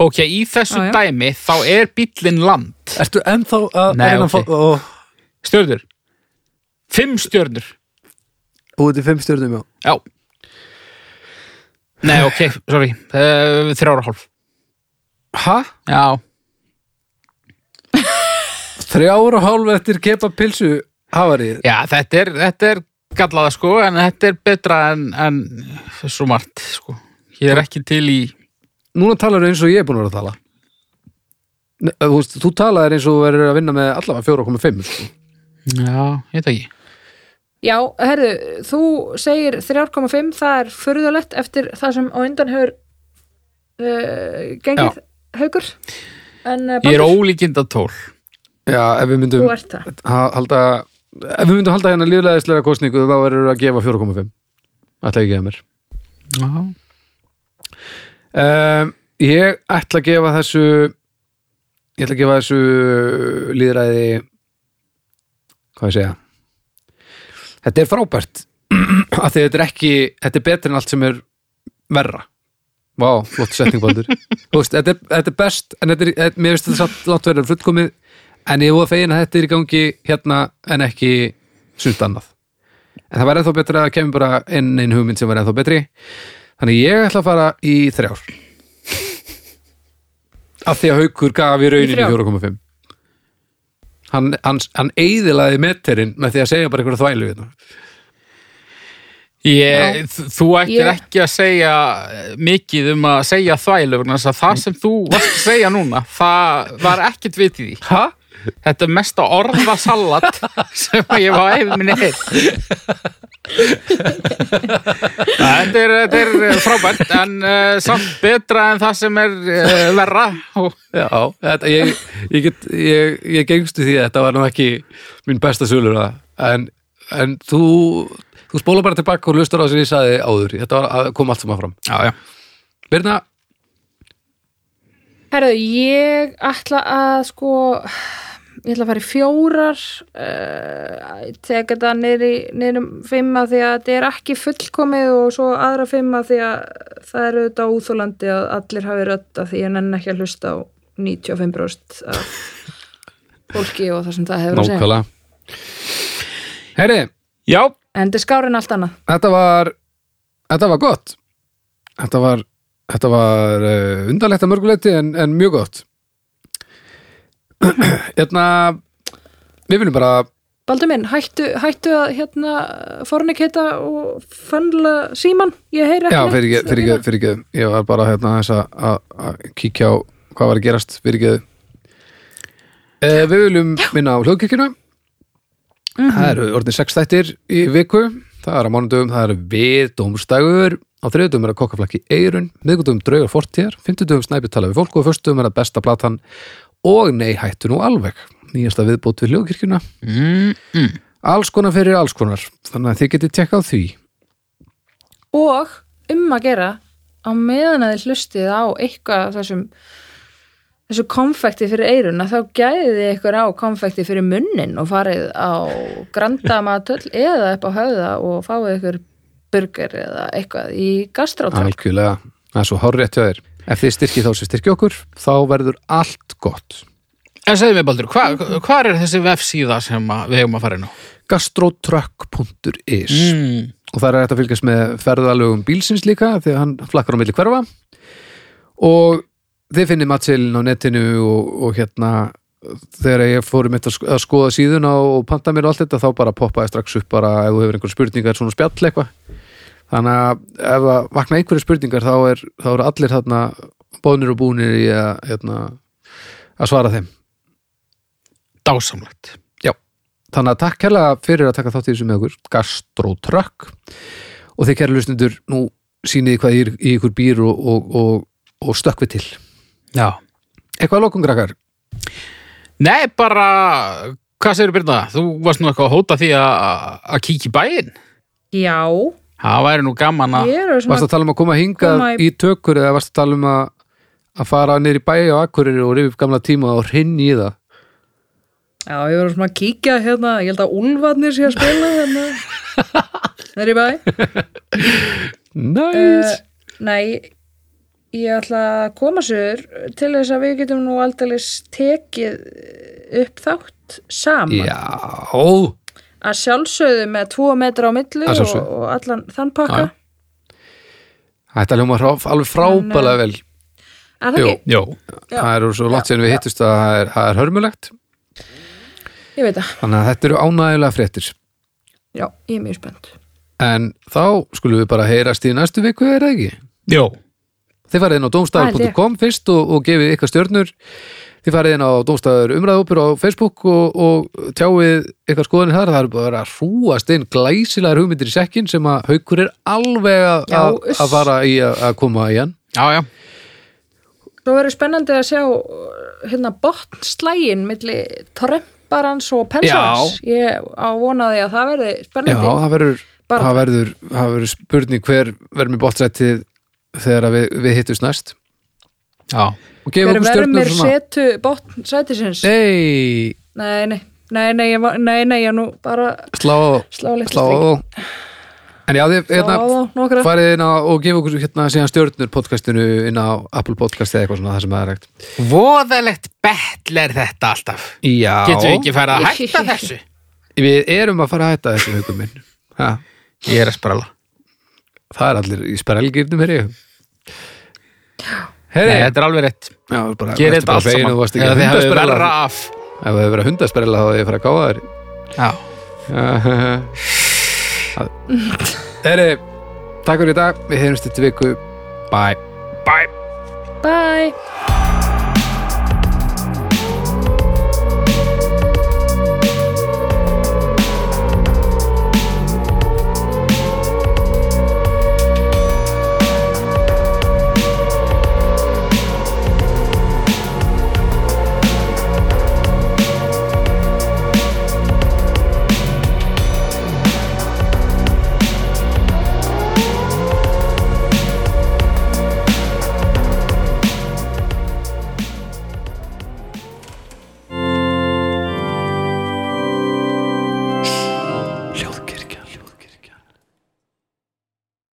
Ok, í þessu Já, já. dæmi þá er bíllinn land. Ertu ennþá að Nei, að reyna að ok. fá- ó, Stjörnur. Fimm stjörnur. Búið til fimm stjórnum, já. Já Nei, ok, sorry. Uh, Þrjára hálf. Hæ? Já, Þrjára hálf eftir kepa pilsu hafarið já þetta, er, þetta er gallaða sko en þetta er betra en, en svo margt sko. Ég er ekki til í Núna talar eins og ég er búin að vera að tala. Nei, Þú, veist, þú talaðir eins og þú verður að vinna með allavega 4,5 sko. Já, ég veit ekki Já, herðu, þú segir 3,5, það er furðulegt eftir það sem á undan hefur uh, gengið haugur en uh, Ég er Baldur, ólíkinda tól. Já, ef við myndum það. halda ef við myndum halda hérna líflegaðislega kostningu þá verður að gefa 4,5 ætla ekki að mér. Já, um, Ég ætla að gefa þessu ég ætla að gefa þessu líðræði hvað ég segja Þetta er frábært. (clears throat) Af því þetta er ekki, þetta er betur en allt sem er verra. Vá, flott setning Baldur. (laughs) Þú veist, þetta, þetta er best en þetta er, þetta, mér finnst þetta satt langt verður fullkomið en ég voru fegin að þetta er í gangi hérna en ekki sumt annað. En það var ennþá betra að kemur bara einn einn hugmynd sem var ennþá betri. Þannig ég ætla að fara í þrjár. (laughs) Af því að haukur gaf í þrjár? 4,5 hann, hann, hann eyðilaði meterinn með því að segja bara einhverja þvælu hérna. Ég, þú ættir Ég- ekki að segja mikið um að segja þvælu vegna þess að það sem þú varst að segja núna það var ekkert vitið í Hæ? Þetta er mesta orðasallat sem ég var æfið minni Þetta er, þetta er frábært en uh, samt betra en það sem er uh, verra. Og Já, þetta, ég, ég, get, ég, ég gengstu því að þetta var nú ekki mín besta sölur en, en þú, þú spóla bara tilbaka og lustur á sem ég saði áður. Þetta var að koma allt saman fram. Já, já. Birna, Herðu, ég ætla að sko ég ætla að fara í fjórar uh, teka þetta niður um fimma því að þetta er ekki fullkomið og svo aðra fimma því að það er auðvitað úþólandi að allir hafi rödd af því ég nenni ekki að hlusta á 95% af fólki og það sem það hefur að segja. Herri, Já, en þetta er skárin allt annað. Þetta var þetta var gott. Þetta var, þetta var uh, undarlegt að mörguleiti en, en mjög gott (clears throat) hérna við viljum bara Baldur minn, hættu, hættu að hérna fornikita og fannla síman, ég heyri ekki Já, fyrir ekki, fyrir ekki, fyrir ekki ég var bara hérna þess að- kíkja á hvað var að gerast, fyrir ekki eh, Við viljum minna á hljóðkirkjuna. Það eru orðin sex þættir í viku. Það er á mánudöfum, það eru við dómstægur á þriðudöfum er að kokkaflakki eirun miðgudöfum draugar fortíðar, fimmtudöfum snæpi tala við fólk og föstudöfum er að besta platan og nei hættu nú alveg. Nýjasta viðbót við hljóðkirkjuna. Mm, mm. alls konar fyrir alls konar. Þannig að þið getið tekka á því. Og um að gera á meðan að þið hlustið á eitthvað af þessum þessu konfekti fyrir eiruna þá gæðið þið ykkur á konfekti fyrir munnin og farið á grandamatöll (laughs) eða upp á höfða og fáið ykkur burger eða eitthvað í gastrátöll Algjörlega, það er svo horrið hjá þér Ef þið styrkið þá sem styrkið okkur þá verður allt gott En segðu mér Baldur, hva, hvað er þessi vefsíða sem við hefum að fara inn á? gastrotrökk.is Mm. og það er hægt að fylgjast með ferðalögum bílsins líka því að hann flakkar á milli hverfa og þið finnir matselin á netinu og, og hérna þegar ég fór um þetta að skoða síðuna og panta mér og allt þetta þá bara poppaði strax upp bara ef þú hefur einhver spurningar svona spjall eitthvað þannig að ef að vakna einhverju spurningar þá er, þá eru allir þarna bónir og búnir í að, hérna, að svara þeim Dásamlegt. Þannig að takk kærlega fyrir að taka þátt í þessu með okkur Gastrotrökk og þið kærlega lusnundur nú sýnið hvað í, í ykkur býr og, og, og, og stökkvi til Já. Eitthvað að lokum krakkar Nei, bara, hvað segir Birna? Þú varst nú eitthvað að hóta því að að kíkja í bæinn. Já, Það væri nú gaman að... Varst að tala um að koma hingað Koma í... í- tökur eða varst að tala um að, að fara niður í bæi á Akureyri og rifið upp gamla tíma og hrinn í það? Já, ég var svona að kíkja hérna, ég held að Úlfarnir sé að spila hérna. (laughs) Það er í bæ. Næs uh, Nei, ég ætla að koma sér til þess að við getum nú aldrei tekið upp þátt saman. Já, að sjálfsögðu með tvo metra á milli Að og, og allan þann pakka. Þetta hljóma alveg frábælega vel. Er það ekki? Jó. Það eru svo langt sem við hittust að það er, það er hörmulegt. Ég veit það, Þannig að þetta eru ánægilega fréttir. Já, ég er mjög spennt. En þá skulum við bara heyrast í næstu viku, er það ekki? Jó. Þið farið inn á Það domstafur.com fyrst og, og gefið ykkar stjörnur. Þið farið inn á domstafur umræðhópur á Facebook og, og tjáið ykkar skoðanir þar. Það er bara að hrúast inn glæsilegar hugmyndir í sekkin sem að haukur er alveg að, Já, að, fara í að, koma í hann. Já, já. Svo verður spennandi að sjá hérna botnslægin milli trömparans og pensans Ég á vonaði að það verði Já, spennandi það verður, Bara- það verður, það verður spurning hver verður með bóttrættið þegar við, við hittust næst. Já. Og Hver okkur mér svona. setu botn sætisins? Nei, Nei, nei, nei, nei, ég, var- nei, nei, ég er nú bara slá, slá litla slá. strik En já, þið, hérna, Slá á nokkra. farið inn á og gefa okkur hérna síðan stjörnur podcastinu inn á Apple podcast eða eitthvað svona það sem það er hægt Voðalegt betl er þetta alltaf. Já, Getum við ekki fara að hætta þessu? (laughs) við erum að fara að hætta þessu hugum minn. Ha, Ég er að sprala. það er allir í sperrelgirnum hér ég Nei, Heyri, þetta er alveg rétt. já, bara, varstu þetta allt saman. að þið hafið hundasperrela verra af. ef það hefur verið hundasperrela þá hefði ég fara að gáða þér Já. Já, (laughs) Heri, takk fyrir í dag, við heyrumst þetta viku Bye Bye Bye